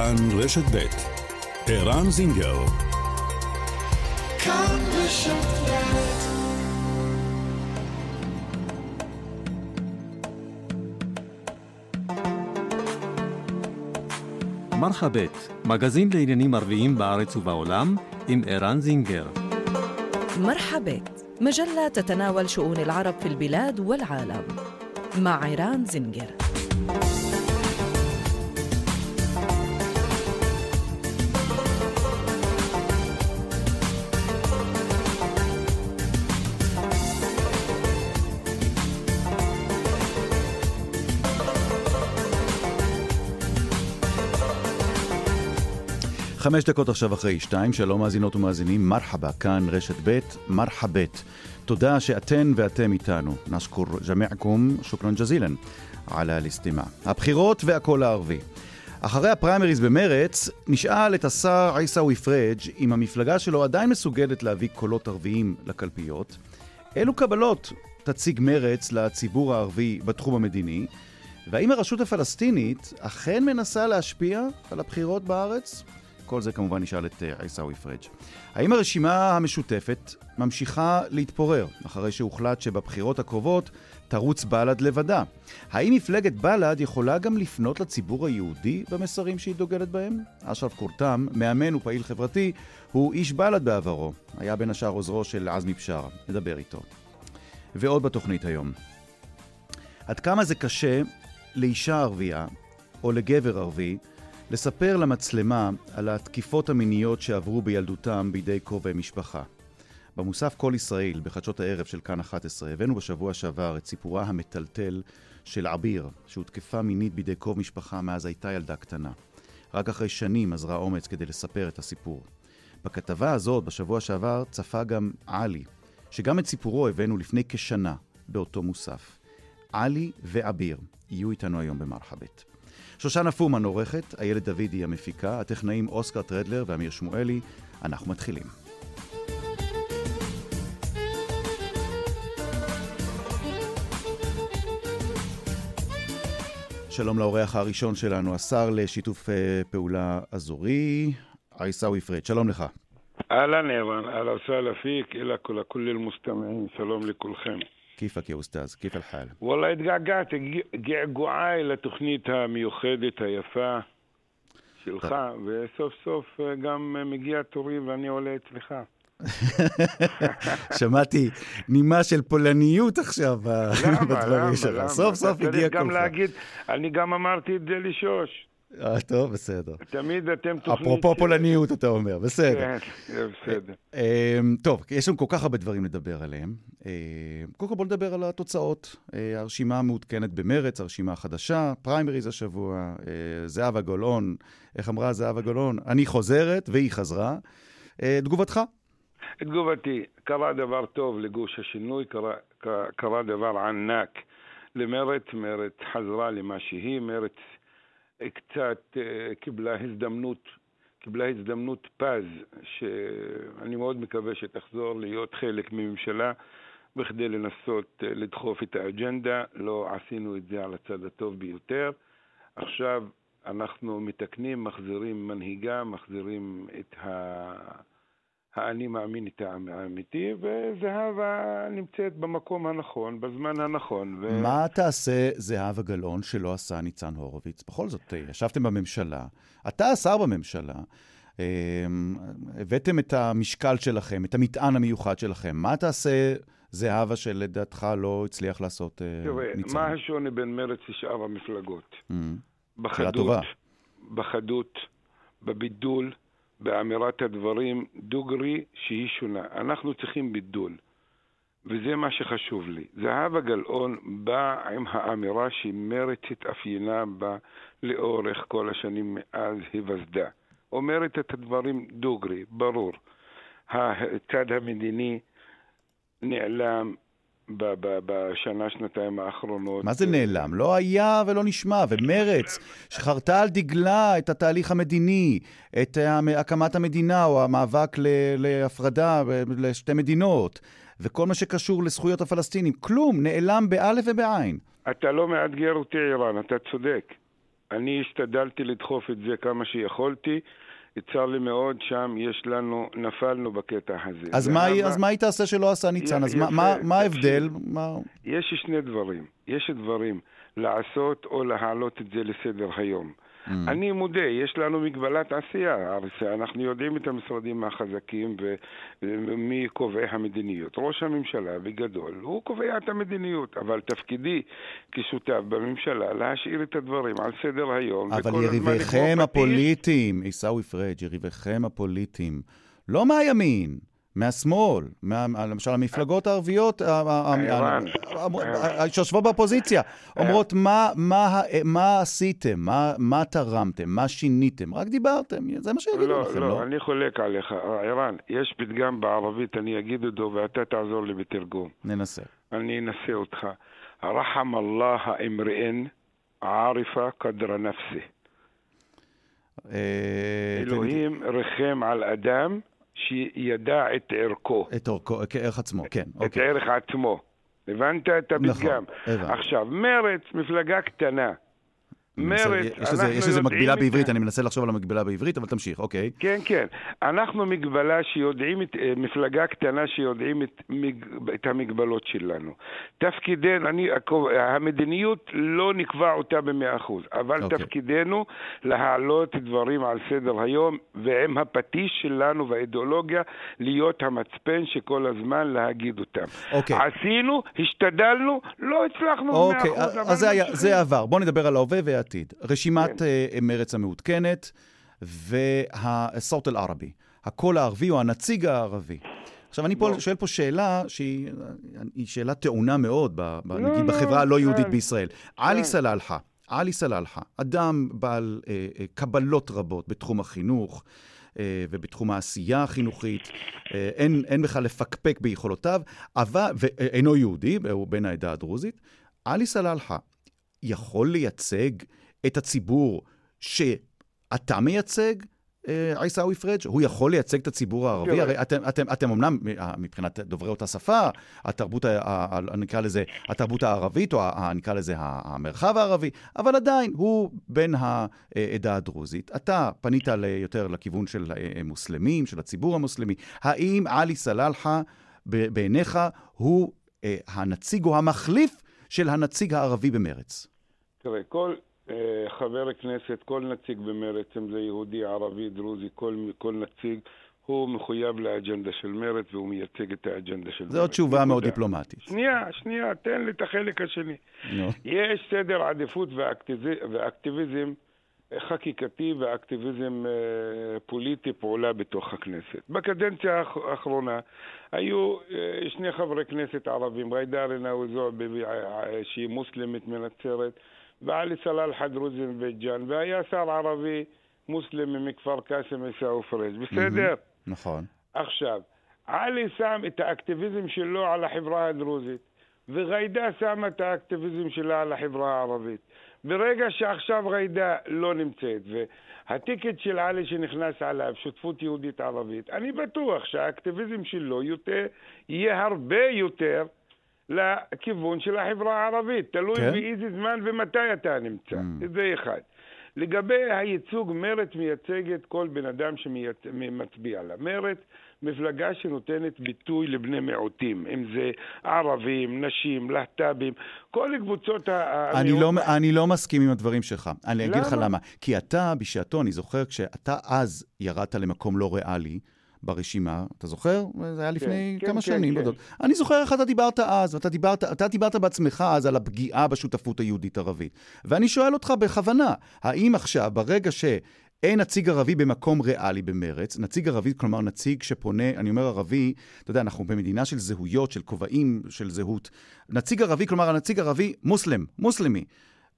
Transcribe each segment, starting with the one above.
כאן רשת ב' ערן זינגר כאן רשת מרחבת, מגזין לעניינים ערביים בארץ ובעולם, עם ערן זינגר. مرحبت مجلة تتناول شؤون العرب في البلاد والعالم مع عيران زنجر חמש דקות עכשיו אחרי שתיים, שלום מאזינות ומאזינים, מרחבה, כאן רשת ב', מרחבת. תודה שאתן ואתם איתנו. נשכור ג'מעכום, שוכרן ג'זילן, על הלסטימה. הבחירות והקול הערבי. אחרי הפריימריז במרץ, נשאל את השר עיסאווי פריג' אם המפלגה שלו עדיין מסוגלת להביא קולות ערביים לקלפיות. אילו קבלות תציג מרץ לציבור הערבי בתחום המדיני? והאם הרשות הפלסטינית אכן מנסה להשפיע על הבחירות בארץ? כל זה כמובן נשאל את אה, עיסאווי פריג'. האם הרשימה המשותפת ממשיכה להתפורר, אחרי שהוחלט שבבחירות הקרובות תרוץ בל"ד לבדה? האם מפלגת בל"ד יכולה גם לפנות לציבור היהודי במסרים שהיא דוגלת בהם? אשרף קורתם, מאמן ופעיל חברתי, הוא איש בל"ד בעברו. היה בין השאר עוזרו של עזמי בשארה. נדבר איתו. ועוד בתוכנית היום. עד כמה זה קשה לאישה ערבייה, או לגבר ערבי, לספר למצלמה על התקיפות המיניות שעברו בילדותם בידי קרובי משפחה. במוסף כל ישראל, בחדשות הערב של כאן 11, הבאנו בשבוע שעבר את סיפורה המטלטל של עביר, שהותקפה מינית בידי קרוב משפחה מאז הייתה ילדה קטנה. רק אחרי שנים אזרה אומץ כדי לספר את הסיפור. בכתבה הזאת, בשבוע שעבר, צפה גם עלי, שגם את סיפורו הבאנו לפני כשנה באותו מוסף. עלי ועביר יהיו איתנו היום במרחבת. שושנה פומן עורכת, איילת דוידי המפיקה, הטכנאים אוסקר טרדלר ואמיר שמואלי. אנחנו מתחילים. שלום לאורח הראשון שלנו, השר לשיתוף אה, פעולה אזורי, עיסאווי פריג', שלום לך. אהלן ערן, אהלן וסהלן פיק, אלא כל המוסתמעים, שלום לכולכם. كيفك يا أستاذ؟ كيف الحال؟ والله اتقعقعت قعقعاي לתוכנית המיוחדת היפה שלך, וסוף סוף גם מגיע תורי ואני עולה אצלך. שמעתי נימה של פולניות עכשיו בדברים שלך. סוף סוף הגיע קולך. גם להגיד, אני גם אמרתי את זה לשוש. אה, טוב, בסדר. תמיד אתם תוכנית... אפרופו פולניות, אתה אומר, בסדר. כן, בסדר. אה, אמ, טוב, יש לנו כל כך הרבה דברים לדבר עליהם. אה, קודם כל בוא נדבר על התוצאות. הרשימה המעודכנת במרץ, הרשימה החדשה, פריימריז השבוע, זהבה גולאון, איך אמרה זהבה גולאון? אני חוזרת, והיא חזרה. תגובתך? תגובתי, קרה דבר טוב לגוש השינוי, קרה, קרה דבר ענק למרץ, מרץ חזרה למה שהיא, מרץ קצת אה, קיבלה הזדמנות, קיבלה הזדמנות פז, שאני מאוד מקווה שתחזור להיות חלק מממשלה בכדי לנסות אה, לדחוף את האג'נדה. לא עשינו את זה על הצד הטוב ביותר. עכשיו אנחנו מתקנים, מחזירים מנהיגה, מחזירים את ה... האני מאמין איתה האמיתי, וזהבה נמצאת במקום הנכון, בזמן הנכון. ו... מה תעשה זהבה גלאון שלא עשה ניצן הורוביץ? בכל זאת, ישבתם בממשלה, אתה השר בממשלה, אמ, הבאתם את המשקל שלכם, את המטען המיוחד שלכם. מה תעשה זהבה שלדעתך לא הצליח לעשות אה, תראה, ניצן? תראה, מה השוני בין מרצ לשאר המפלגות? Mm-hmm. בחדות, בחדות, בבידול. באמירת הדברים דוגרי שהיא שונה. אנחנו צריכים בידול, וזה מה שחשוב לי. זהבה גלאון באה עם האמירה שמרצ התאפיינה בה לאורך כל השנים מאז היווסדה. אומרת את הדברים דוגרי, ברור. הצד המדיני נעלם, בשנה, שנתיים האחרונות. מה זה נעלם? לא היה ולא נשמע, ומרץ, שחרתה על דגלה את התהליך המדיני, את הקמת המדינה או המאבק להפרדה לשתי מדינות, וכל מה שקשור לזכויות הפלסטינים, כלום, נעלם באלף ובעין. אתה לא מאתגר אותי, איראן, אתה צודק. אני השתדלתי לדחוף את זה כמה שיכולתי. צר לי מאוד, שם יש לנו, נפלנו בקטע הזה. אז מה, היא, אז מה היא תעשה שלא עשה ניצן? אז מה, יפה, מה, מה. ההבדל? מה... יש שני דברים. יש דברים לעשות או להעלות את זה לסדר היום. Mm. אני מודה, יש לנו מגבלת עשייה. אנחנו יודעים את המשרדים החזקים ומי קובעי המדיניות. ראש הממשלה בגדול, הוא קובע את המדיניות, אבל תפקידי כשותף בממשלה להשאיר את הדברים על סדר היום. אבל יריביכם. הפוליטיים, עיסאווי פריג', יריביכם הפוליטיים, לא מהימין, מהשמאל, מה, למשל המפלגות הערביות שיושבות באופוזיציה, אומרות מה, מה, ה- מה עשיתם, מה, מה תרמתם, מה שיניתם, רק דיברתם, זה מה שיגידו לא, לכם, לא, לא? אני חולק עליך. ערן, יש פתגם בערבית, אני אגיד אותו ואתה תעזור לי בתרגום. ננסה. אני אנסה אותך. רחם אללה אמריאן עאריפה קדרה נפסי. אה, אלוהים ריחם על אדם שידע את ערכו, את אורכו, כערך עצמו, כן, את אוקיי. ערך עצמו. הבנת את נכון, הפתגם? הבנתי. עכשיו, מרץ, מפלגה קטנה. מרץ, יש אנחנו יש לזה יודעים מקבילה בעברית, אני מנסה לחשוב על המקבילה בעברית, אבל תמשיך, אוקיי. כן, כן. אנחנו מגבלה שיודעים, אה, מפלגה קטנה שיודעים את, את המגבלות שלנו. תפקידנו, אני, המדיניות לא נקבע אותה במאה אחוז, אבל אוקיי. תפקידנו להעלות דברים על סדר היום, ועם הפטיש שלנו והאידיאולוגיה, להיות המצפן שכל הזמן להגיד אותם. אוקיי. עשינו, השתדלנו, לא הצלחנו במאה אוקיי, אחוז, אבל אז זה היה-. זה עבר. בואו נדבר על ההווה והעתיד. רשימת כן. אה, מרץ המעודכנת והסורט אל-ערבי. הקול הערבי או הנציג הערבי. עכשיו, אני פה לא. שואל פה שאלה שהיא היא שאלה טעונה מאוד, ב, ב, לא, נגיד לא, בחברה הלא יהודית כן. בישראל. עלי סלאלחה, עלי סלאלחה, אדם בעל אה, אה, קבלות רבות בתחום החינוך. אה, ובתחום העשייה החינוכית, אה, אין, אין בכלל לפקפק ביכולותיו, אבל, ואינו יהודי, הוא בן העדה הדרוזית. עלי סלאלחה יכול לייצג את הציבור שאתה מייצג, אה, עיסאווי פריג'? הוא יכול לייצג את הציבור הערבי? תראה. הרי אתם, אתם, אתם אמנם, אה, מבחינת דוברי אותה שפה, התרבות, נקרא לזה, התרבות הערבית, או נקרא לזה המרחב הערבי, אבל עדיין, הוא בן העדה הדרוזית. אתה פנית יותר לכיוון של אה, מוסלמים, של הציבור המוסלמי. האם עלי סלאלחה, בעיניך, הוא הנציג או המחליף של הנציג הערבי במרץ? תראה, כל אה, חבר כנסת, כל נציג במרצ, אם זה יהודי, ערבי, דרוזי, כל, כל נציג, הוא מחויב לאג'נדה של מרצ והוא מייצג את האג'נדה של מרצ. זו תשובה מאוד. דיפלומטית. שנייה, שנייה, תן לי את החלק השני. נו. יש סדר עדיפות ואקטיביז- ואקטיביזם אה, חקיקתי ואקטיביזם אה, פוליטי פעולה בתוך הכנסת. בקדנציה האח- האחרונה היו אה, שני חברי כנסת ערבים, ג'ידא רינאוי זועבי אה, שהיא מוסלמית מנצרת, ועלי סלאלחה דרוזי מבית ג'אן, והיה שר ערבי מוסלמי מכפר קאסם עיסאווי פריג', בסדר? נכון. עכשיו, עלי שם את האקטיביזם שלו על החברה הדרוזית, וג'ידא שמה את האקטיביזם שלה על החברה הערבית. ברגע שעכשיו ג'ידא לא נמצאת, והטיקט של עלי שנכנס עליו, שותפות יהודית-ערבית, אני בטוח שהאקטיביזם שלו יותר, יהיה הרבה יותר לכיוון של החברה הערבית. תלוי כן. באיזה זמן ומתי אתה נמצא. Mm. זה אחד. לגבי הייצוג, מרצ מייצגת כל בן אדם שמצביע לה. מרצ, מפלגה שנותנת ביטוי לבני מיעוטים, אם זה ערבים, נשים, להט"בים, כל קבוצות ה- אני לא. אני לא מסכים עם הדברים שלך. אני אגיד לך למה? למה. כי אתה, בשעתו, אני זוכר, כשאתה אז ירדת למקום לא ריאלי ברשימה, אתה זוכר? זה היה לפני כן, כמה כן, שנים. כן. אני זוכר איך אתה דיברת אז, ואתה דיברת, אתה דיברת בעצמך אז על הפגיעה בשותפות היהודית-ערבית. ואני שואל אותך בכוונה, האם עכשיו, ברגע ש... אין נציג ערבי במקום ריאלי במרץ, נציג ערבי, כלומר נציג שפונה, אני אומר ערבי, אתה יודע, אנחנו במדינה של זהויות, של כובעים, של זהות. נציג ערבי, כלומר הנציג ערבי מוסלם, מוסלמי.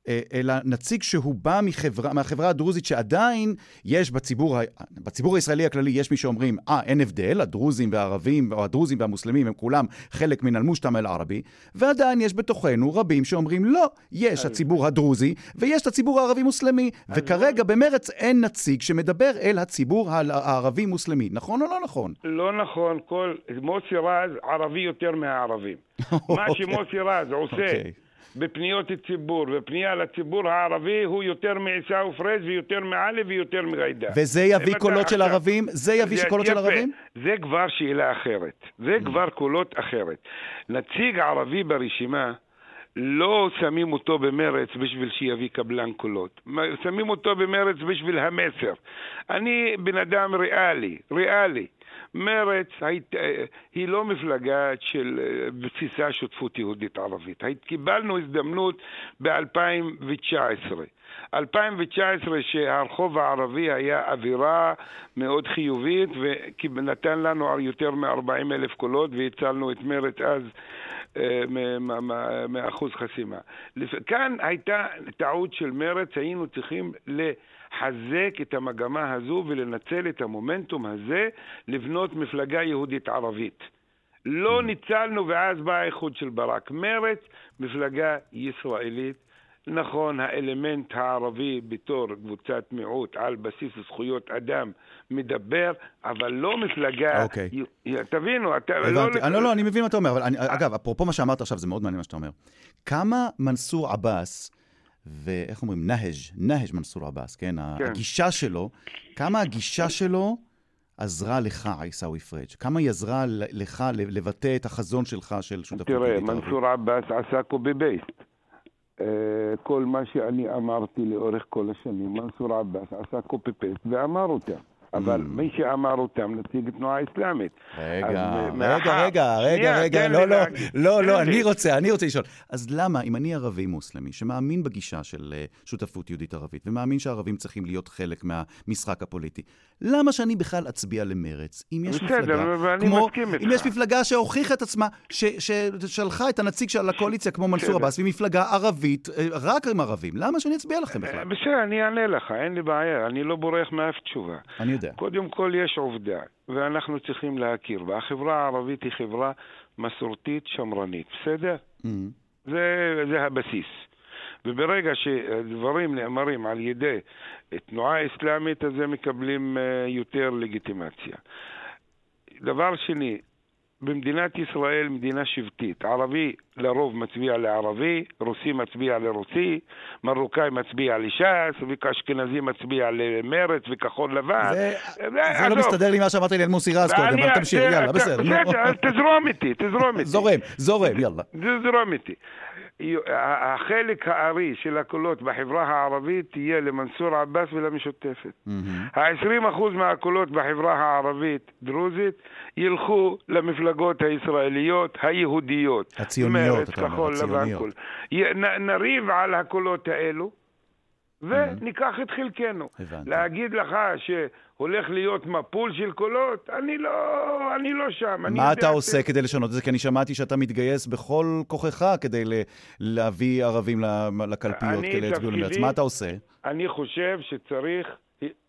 אה, אלא נציג שהוא בא מחברה, מהחברה הדרוזית שעדיין יש בציבור, בציבור הישראלי הכללי יש מי שאומרים, אה, אין הבדל, הדרוזים והערבים, או הדרוזים והמוסלמים הם כולם חלק מן אל-מושתמע אל-ערבי, ועדיין יש בתוכנו רבים שאומרים, לא, יש הציבור הדרוזי ויש את הציבור הערבי-מוסלמי, וכרגע במרץ אין נציג שמדבר אל הציבור הערבי-מוסלמי. נכון או לא נכון? לא נכון, כל... מוסי רז ערבי יותר מהערבים. מה אוקיי. שמוסי רז עושה אוקיי. בפניות ציבור, ופנייה לציבור הערבי הוא יותר מעיסאווי פריג' ויותר מעלי ויותר מגיידה. וזה יביא קולות של ערבים? זה יביא קולות של ערבים? זה כבר שאלה אחרת. זה כבר קולות אחרת. נציג ערבי ברשימה לא שמים אותו במרץ בשביל שיביא קבלן קולות. שמים אותו במרץ בשביל המסר. אני בן אדם ריאלי, ריאלי. מרץ היית, היא לא מפלגה של בסיסה שותפות יהודית ערבית. קיבלנו הזדמנות ב-2019. 2019 שהרחוב הערבי היה אווירה מאוד חיובית ונתן לנו יותר מ-40 אלף קולות והצלנו את מרץ אז מאחוז חסימה. כאן הייתה טעות של מרץ, היינו צריכים לחזק את המגמה הזו ולנצל את המומנטום הזה לבנות מפלגה יהודית ערבית. לא mm. ניצלנו ואז בא האיחוד של ברק. מרץ, מפלגה ישראלית נכון, האלמנט הערבי בתור קבוצת מיעוט על בסיס זכויות אדם מדבר, אבל לא מפלגה... אוקיי. תבינו, אתה... לא הבנתי. לא... לא, לא, אני מבין מה אתה אומר, אבל אני, אגב, אפרופו מה שאמרת עכשיו, זה מאוד מעניין מה שאתה אומר. כמה מנסור עבאס, ואיך אומרים, נהג', נהג' מנסור עבאס, כן? כן? הגישה שלו, כמה הגישה שלו עזרה לך, עיסאווי פריג'? כמה היא עזרה לך לבטא את החזון שלך של שותפות תראה, מנסור עבאס עשה קובי בייסט. אה, כל מה שאני אמרתי לאורך כל השנים, מנסור עבאס עשה קופי פייסט ואמר אותם. אבל mm. מי שאמר אותם נציג תנועה אסלאמית. רגע, רגע, רגע, רגע, רגע, לא, לא, לא, לא, אני רוצה, אני רוצה לשאול. אז למה, אם אני ערבי מוסלמי, שמאמין בגישה של אה, שותפות יהודית ערבית, ומאמין שהערבים צריכים להיות חלק מהמשחק הפוליטי, למה שאני בכלל אצביע למרץ, אם יש מפלגה, כמו, אם יש מפלגה שהוכיחה את עצמה, ששלחה את הנציג שלה לקואליציה, כמו מנסור עבאס, והיא מפלגה ערבית, אה, רק עם ערבים, למה שאני אצביע לכם בכלל? בסדר, אני אענה לך, אין לי בעיה, אני לא בורח מאף תשובה. אני יודע. קודם כל יש עובדה, ואנחנו צריכים להכיר בה. החברה הערבית היא חברה מסורתית שמרנית, בסדר? Mm-hmm. זה, זה הבסיס. וברגע שדברים נאמרים על ידי תנועה אסלאמית, אז הם מקבלים אה, יותר לגיטימציה. דבר שני, במדינת ישראל מדינה שבטית. ערבי לרוב מצביע לערבי, רוסי מצביע לרוסי, מרוקאי מצביע לש"ס, ואשכנזי מצביע למרץ וכחול לבן. זה, זה לא מסתדר לי מה שאמרת לי על מוסי רז קודם, אבל תמשיך, יאללה, בסדר. בסדר, תזרום איתי, תזרום איתי. זורם, זורם, יאללה. תזרום איתי. החלק הארי של הקולות בחברה הערבית יהיה למנסור עבאס ולמשותפת. ה-20% מהקולות בחברה הערבית-דרוזית ילכו למפלגות הישראליות היהודיות. הציוניות, אתה אומר, הציוניות. נריב על הקולות האלו. וניקח את חלקנו. הבנתי. להגיד לך שהולך להיות מפול של קולות, אני לא, אני לא שם. מה אתה עושה ש... כדי לשנות את זה? כי אני שמעתי שאתה מתגייס בכל כוחך כדי להביא ערבים לקלפיות, כדי להצביעו למרץ. מה אתה עושה? אני חושב שצריך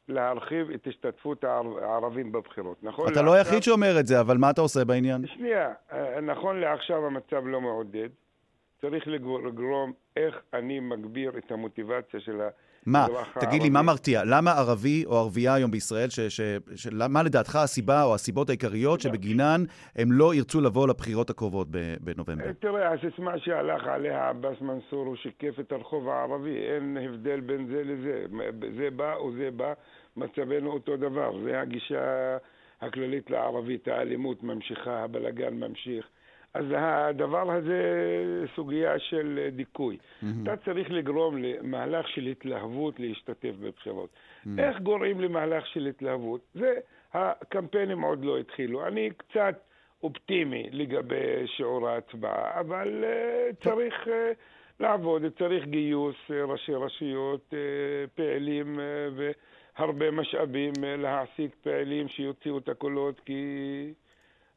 להרחיב את השתתפות הערבים בבחירות, נכון? אתה לא היחיד שאומר את זה, אבל מה אתה עושה בעניין? שנייה, אה, נכון לעכשיו המצב לא מעודד. צריך לגרום איך אני מגביר את המוטיבציה של הערבי. מה? תגיד לי, מה מרתיע? למה ערבי או ערבייה היום בישראל, ש, ש, ש, מה לדעתך הסיבה או הסיבות העיקריות שבגינן הם לא ירצו לבוא לבחירות הקרובות בנובמבר? תראה, הסיסמה שהלך עליה עבאס מנסור הוא שיקף את הרחוב הערבי, אין הבדל בין זה לזה. זה בא או זה בא, מצבנו אותו דבר. זה הגישה הכללית לערבית, האלימות ממשיכה, הבלגן ממשיך. אז הדבר הזה סוגיה של דיכוי. Mm-hmm. אתה צריך לגרום למהלך של התלהבות להשתתף בבחירות. Mm-hmm. איך גורמים למהלך של התלהבות? זה, הקמפיינים עוד לא התחילו. אני קצת אופטימי לגבי שיעור ההצבעה, אבל uh, צריך uh, לעבוד, צריך גיוס uh, ראשי רשויות, uh, פעילים uh, והרבה משאבים uh, להעסיק פעילים שיוציאו את הקולות, כי...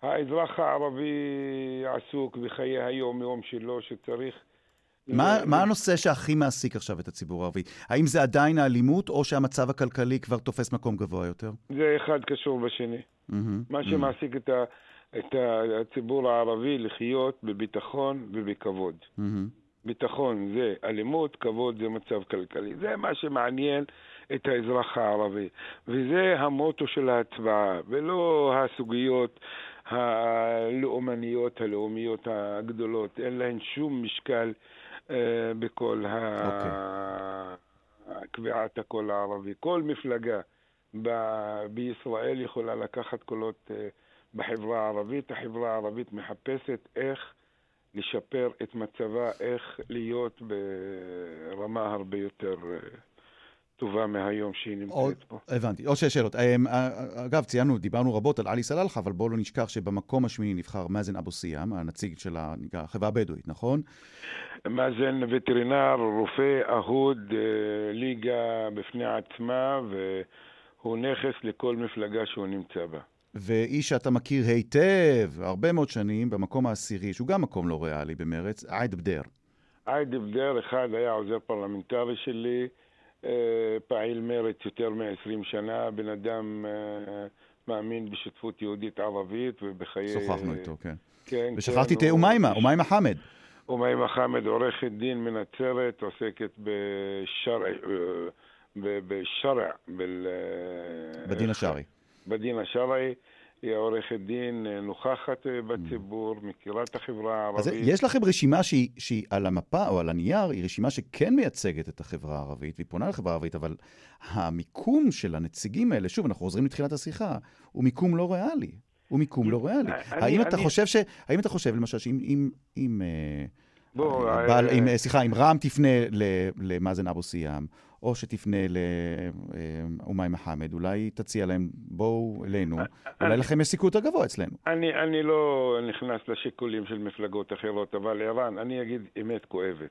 האזרח הערבי עסוק בחיי היום-יום שלו, שצריך... מה, מה הנושא שהכי מעסיק עכשיו את הציבור הערבי? האם זה עדיין האלימות, או שהמצב הכלכלי כבר תופס מקום גבוה יותר? זה אחד קשור בשני. Mm-hmm, מה שמעסיק mm-hmm. את, ה, את הציבור הערבי לחיות בביטחון ובכבוד. Mm-hmm. ביטחון זה אלימות, כבוד זה מצב כלכלי. זה מה שמעניין את האזרח הערבי. וזה המוטו של ההצבעה, ולא הסוגיות הלאומניות, הלאומיות הגדולות, אין להן שום משקל אה, בכל ה... קביעת הקול הערבי. כל מפלגה ב- בישראל יכולה לקחת קולות אה, בחברה הערבית. החברה הערבית מחפשת איך לשפר את מצבה, איך להיות ברמה הרבה יותר אה, טובה מהיום שהיא עוד, נמצאת פה. הבנתי. עוד שתי שאלות. אמ, אה, אגב, ציינו, דיברנו רבות על עלי סלאלחה, אבל בואו לא נשכח שבמקום השמיני נבחר מאזן אבו סיאם, הנציג של החברה הבדואית, נכון? מאזן וטרינר, רופא אהוד, אה, ליגה בפני עצמה, והוא נכס לכל מפלגה שהוא נמצא בה. ואיש שאתה מכיר היטב, הרבה מאוד שנים, במקום העשירי, שהוא גם מקום לא ריאלי במרץ, עייד בדר. עייד בדר אחד היה עוזר פרלמנטרי שלי, אה, פעיל מרצ יותר מ-20 שנה, בן אדם אה, מאמין בשותפות יהודית-ערבית ובחיי... שוחחנו איתו, כן. כן, ושכחתי את כן, הוא- אומיימה, אומיימה חמד. אומיימה חמד, עורכת דין מנצרת, עוסקת בשרע, אה, בשרע, אה, בדין השרעי. בדין השרעי. היא עורכת דין אה, נוכחת אה, בציבור, מכירה את החברה אז הערבית. יש לכם רשימה שהיא, שהיא על המפה או על הנייר, היא רשימה שכן מייצגת את החברה הערבית, והיא פונה לחברה הערבית, אבל המיקום של הנציגים האלה, שוב, אנחנו חוזרים לתחילת השיחה, הוא מיקום לא ריאלי. הוא מיקום לא ריאלי. אני- האם אתה אני- חושב ש... האם אתה חושב, למשל, שאם... אם, אם, אה, בוא, בעל, אם, אה, אה, סליחה, אם רע"מ תפנה למאזן אבו סיאם, או שתפנה לאומי מחמד, אולי תציע להם, בואו אלינו, אולי לכם יש סיכוי יותר גבוה אצלנו. אני, אני לא נכנס לשיקולים של מפלגות אחרות, אבל ערן, אני אגיד אמת כואבת.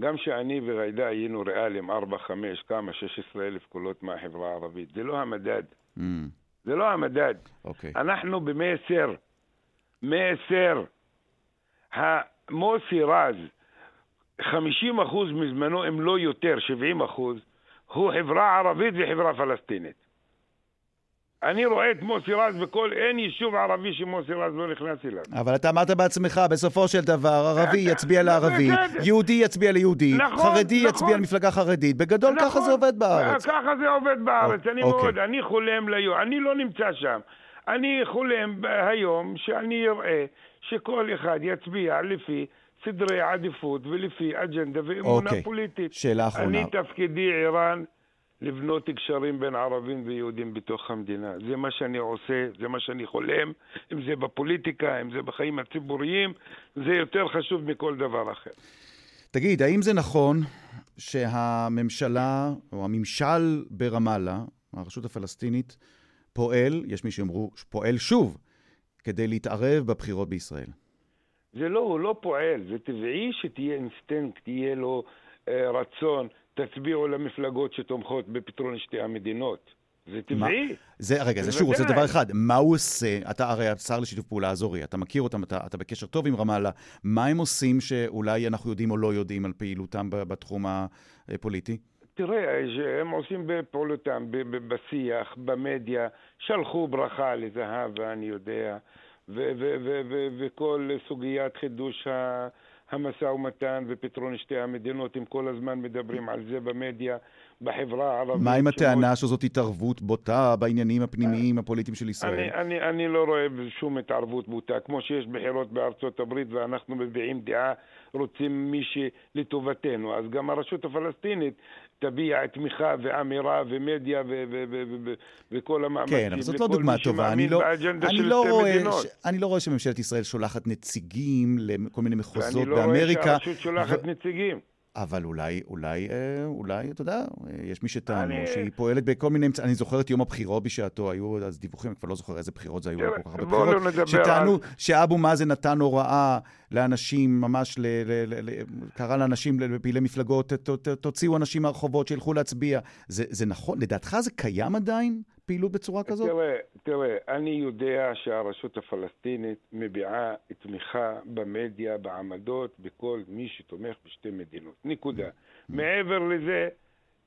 גם שאני וג'ידא היינו ריאליים 4, 5, כמה, 16 אלף קולות מהחברה הערבית. זה לא המדד. Mm, זה לא המדד. אוקיי. אנחנו במסר. מסר. מוסי רז, 50% מזמנו, אם לא יותר, 70%, הוא חברה ערבית וחברה פלסטינית. אני רואה את מוסי רז בכל, אין יישוב ערבי שמוסי רז לא נכנס אליו. אבל אתה אמרת בעצמך, בסופו של דבר, ערבי יצביע לערבי, בסדר. יהודי יצביע ליהודי, נכון, חרדי נכון. יצביע למפלגה חרדית. בגדול ככה נכון. זה עובד בארץ. ככה זה עובד בארץ, אוקיי. אני אוקיי. מאוד, אני חולם ליום, אני לא נמצא שם. אני חולם היום שאני אראה שכל אחד יצביע לפי סדרי עדיפות ולפי אג'נדה ואמונה אוקיי. פוליטית. שאלה אחרונה. אני תפקידי, ערן, לבנות קשרים בין ערבים ויהודים בתוך המדינה. זה מה שאני עושה, זה מה שאני חולם, אם זה בפוליטיקה, אם זה בחיים הציבוריים, זה יותר חשוב מכל דבר אחר. תגיד, האם זה נכון שהממשלה, או הממשל ברמאללה, הרשות הפלסטינית, פועל, יש מי שיאמרו, פועל שוב, כדי להתערב בבחירות בישראל? זה לא, הוא לא פועל, זה טבעי שתהיה אינסטינקט, תהיה לו אה, רצון, תצביעו למפלגות שתומכות בפתרון שתי המדינות. זה טבעי. זה, רגע, זה זה שוב, בוודאי. דבר אחד, מה הוא עושה? אתה הרי השר לשיתוף פעולה אזורי, אתה מכיר אותם, אתה, אתה בקשר טוב עם רמאללה, מה הם עושים שאולי אנחנו יודעים או לא יודעים על פעילותם בתחום הפוליטי? תראה, הם עושים בפעולתם, ב- ב- בשיח, במדיה, שלחו ברכה לזהבה, אני יודע, וכל סוגיית חידוש ה- המשא ומתן ופתרון שתי המדינות, הם כל הזמן מדברים על זה במדיה, בחברה הערבית. מה עם הטענה שזאת התערבות בוטה בעניינים הפנימיים הפוליטיים של ישראל? אני, אני, אני לא רואה שום התערבות בוטה. כמו שיש בחירות בארצות הברית ואנחנו מביעים דעה, רוצים מי שלטובתנו. אז גם הרשות הפלסטינית תביע תמיכה ואמירה ומדיה ו- ו- ו- ו- ו- וכל המאמצים. כן, אבל זאת לא דוגמה טובה. אני לא, אני, לא רואה. ש, אני לא רואה שממשלת ישראל שולחת נציגים לכל מיני מחוזות ואני לא רואה באמריקה. שהרשות שולחת ו- נציגים. אבל אולי, אולי, אה, אולי, אתה יודע, אה, יש מי שטענו אני- שהיא פועלת בכל מיני אמצעים. אני זוכר את יום הבחירות בשעתו, היו אז דיווחים, אני כבר לא זוכר איזה בחירות זה היו, היו כל כך הרבה בחירות, שטענו על- שאבו מאזן נתן הוראה לאנשים, ממש, ל, ל, ל, ל, קרא לאנשים, לפעילי מפלגות, ת, ת, תוציאו אנשים מהרחובות, שילכו להצביע. זה, זה נכון? לדעתך זה קיים עדיין, פעילות בצורה כזאת? תראה, תראה, אני יודע שהרשות הפלסטינית מביעה תמיכה במדיה, בעמדות, בכל מי שתומך בשתי מדינות. נקודה. מעבר לזה,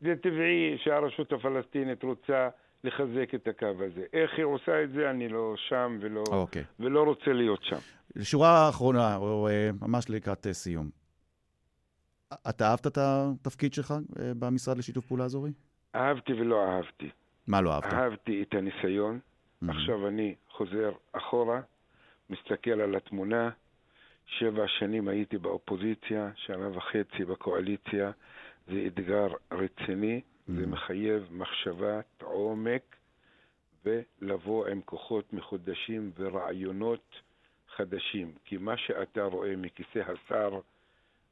זה טבעי שהרשות הפלסטינית רוצה לחזק את הקו הזה. איך היא עושה את זה, אני לא שם ולא, אוקיי. ולא רוצה להיות שם. שורה אחרונה, או אה, ממש לקראת אה, סיום. אתה אהבת את התפקיד שלך אה, במשרד לשיתוף פעולה אזורי? אהבתי ולא אהבתי. מה לא אהבת? אהבתי את הניסיון, Mhm. עכשיו אני חוזר אחורה, מסתכל על התמונה, שבע שנים הייתי באופוזיציה, שנה וחצי בקואליציה. זה אתגר רציני, זה מחייב מחשבת עומק ולבוא עם כוחות מחודשים ורעיונות חדשים. כי מה שאתה רואה מכיסא השר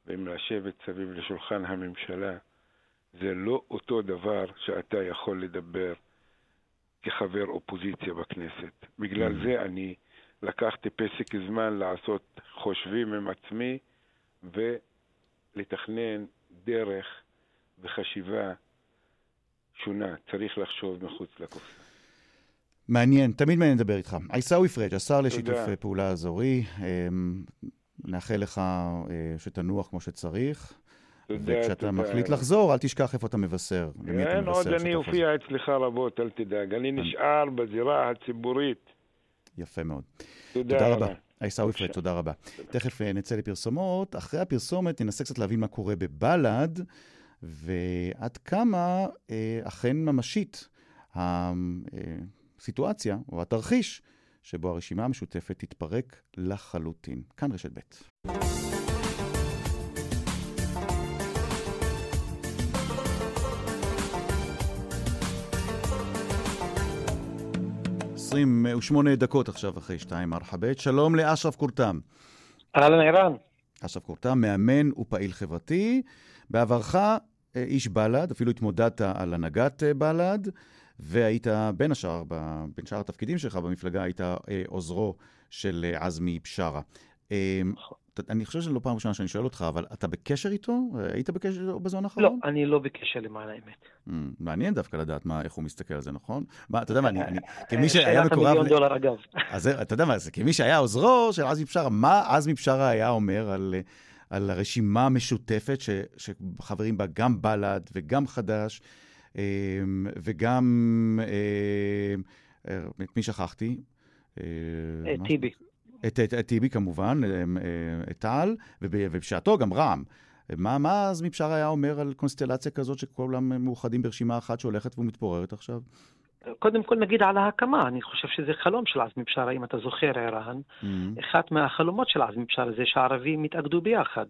ומלשבת סביב לשולחן הממשלה, זה לא אותו דבר שאתה יכול לדבר כחבר אופוזיציה בכנסת. בגלל זה אני לקחתי פסק זמן לעשות חושבים עם עצמי ולתכנן דרך וחשיבה שונה. צריך לחשוב מחוץ לקופסה. מעניין, תמיד מעניין לדבר איתך. עיסאווי פריג', השר לשיתוף תודה. פעולה אזורי, אמ, נאחל לך אה, שתנוח כמו שצריך. וכשאתה. מחליט לחזור, אל תשכח איפה אתה מבשר. כן, עוד אני. אופיע אצלך רבות, אל תדאג. אני נשאר בזירה הציבורית. יפה מאוד. תודה רבה. עיסאווי פריג', תודה רבה. תכף אה, נצא לפרסומות. אחרי הפרסומת ננסה קצת להבין מה קורה בבל"ד, ועד כמה אה, אכן ממשית הסיטואציה, או התרחיש, שבו הרשימה המשותפת תתפרק לחלוטין. כאן רשת ב'. עשרים ושמונה דקות עכשיו אחרי שתיים, מרחבת. שלום לאשרף קורתם. אהלן ערן. אשרף קורתם, מאמן ופעיל חברתי. בעברך אה, איש בל"ד, אפילו התמודדת על הנהגת אה, בל"ד, והיית בין השאר, בין שאר התפקידים שלך במפלגה, היית אה, עוזרו של אה, עזמי בשארה. אה, ת- אני חושב שזו לא פעם ראשונה שאני שואל אותך, אבל אתה בקשר איתו? היית בקשר בזמן לא, האחרון? אני לא בקשר למען האמת. Mm, מעניין דווקא לדעת איך הוא מסתכל על זה, נכון? מה, אתה יודע מה, אני, כמי אה, שהיה שאלת מקורב... המיליון ל- דולר אגב. אתה יודע מה זה, כמי שהיה עוזרו של עזמי בשארה, מה עזמי בשארה היה אומר על, הרשימה המשותפת שחברים בה גם בל"ד וגם חד"ש אה, וגם, אה, את מי שכחתי? אה? טיבי. את, את, את טיבי כמובן, אה, את טל, וב- ובשעתו גם רע"מ. מה, מה עזמי בשארה היה אומר על קונסטלציה כזאת שכולם מאוחדים ברשימה אחת שהולכת ומתפוררת עכשיו? קודם כל נגיד על ההקמה, אני חושב שזה חלום של עזמי בשארה, אם אתה זוכר ערן. Mm. אחת מהחלומות של עזמי בשארה זה שהערבים יתאגדו ביחד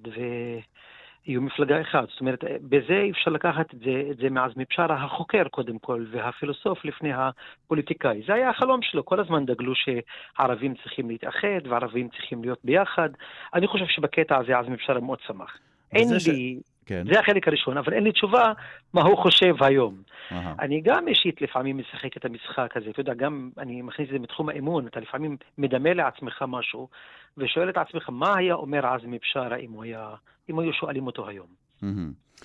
ויהיו מפלגה אחת. זאת אומרת, בזה אי אפשר לקחת את זה, את זה מעזמי בשארה, החוקר קודם כל, והפילוסוף לפני הפוליטיקאי. זה היה החלום שלו, כל הזמן דגלו שערבים צריכים להתאחד וערבים צריכים להיות ביחד. אני חושב שבקטע הזה עזמי בשארה מאוד שמח. אין ש- לי... כן. זה החלק הראשון, אבל אין לי תשובה מה הוא חושב היום. אהה. אני גם אישית לפעמים משחק את המשחק הזה, אתה יודע, גם אני מכניס את זה מתחום האמון, אתה לפעמים מדמה לעצמך משהו, ושואל את עצמך, מה היה אומר עזמי בשארה אם הוא היה, אם היו שואלים אותו היום?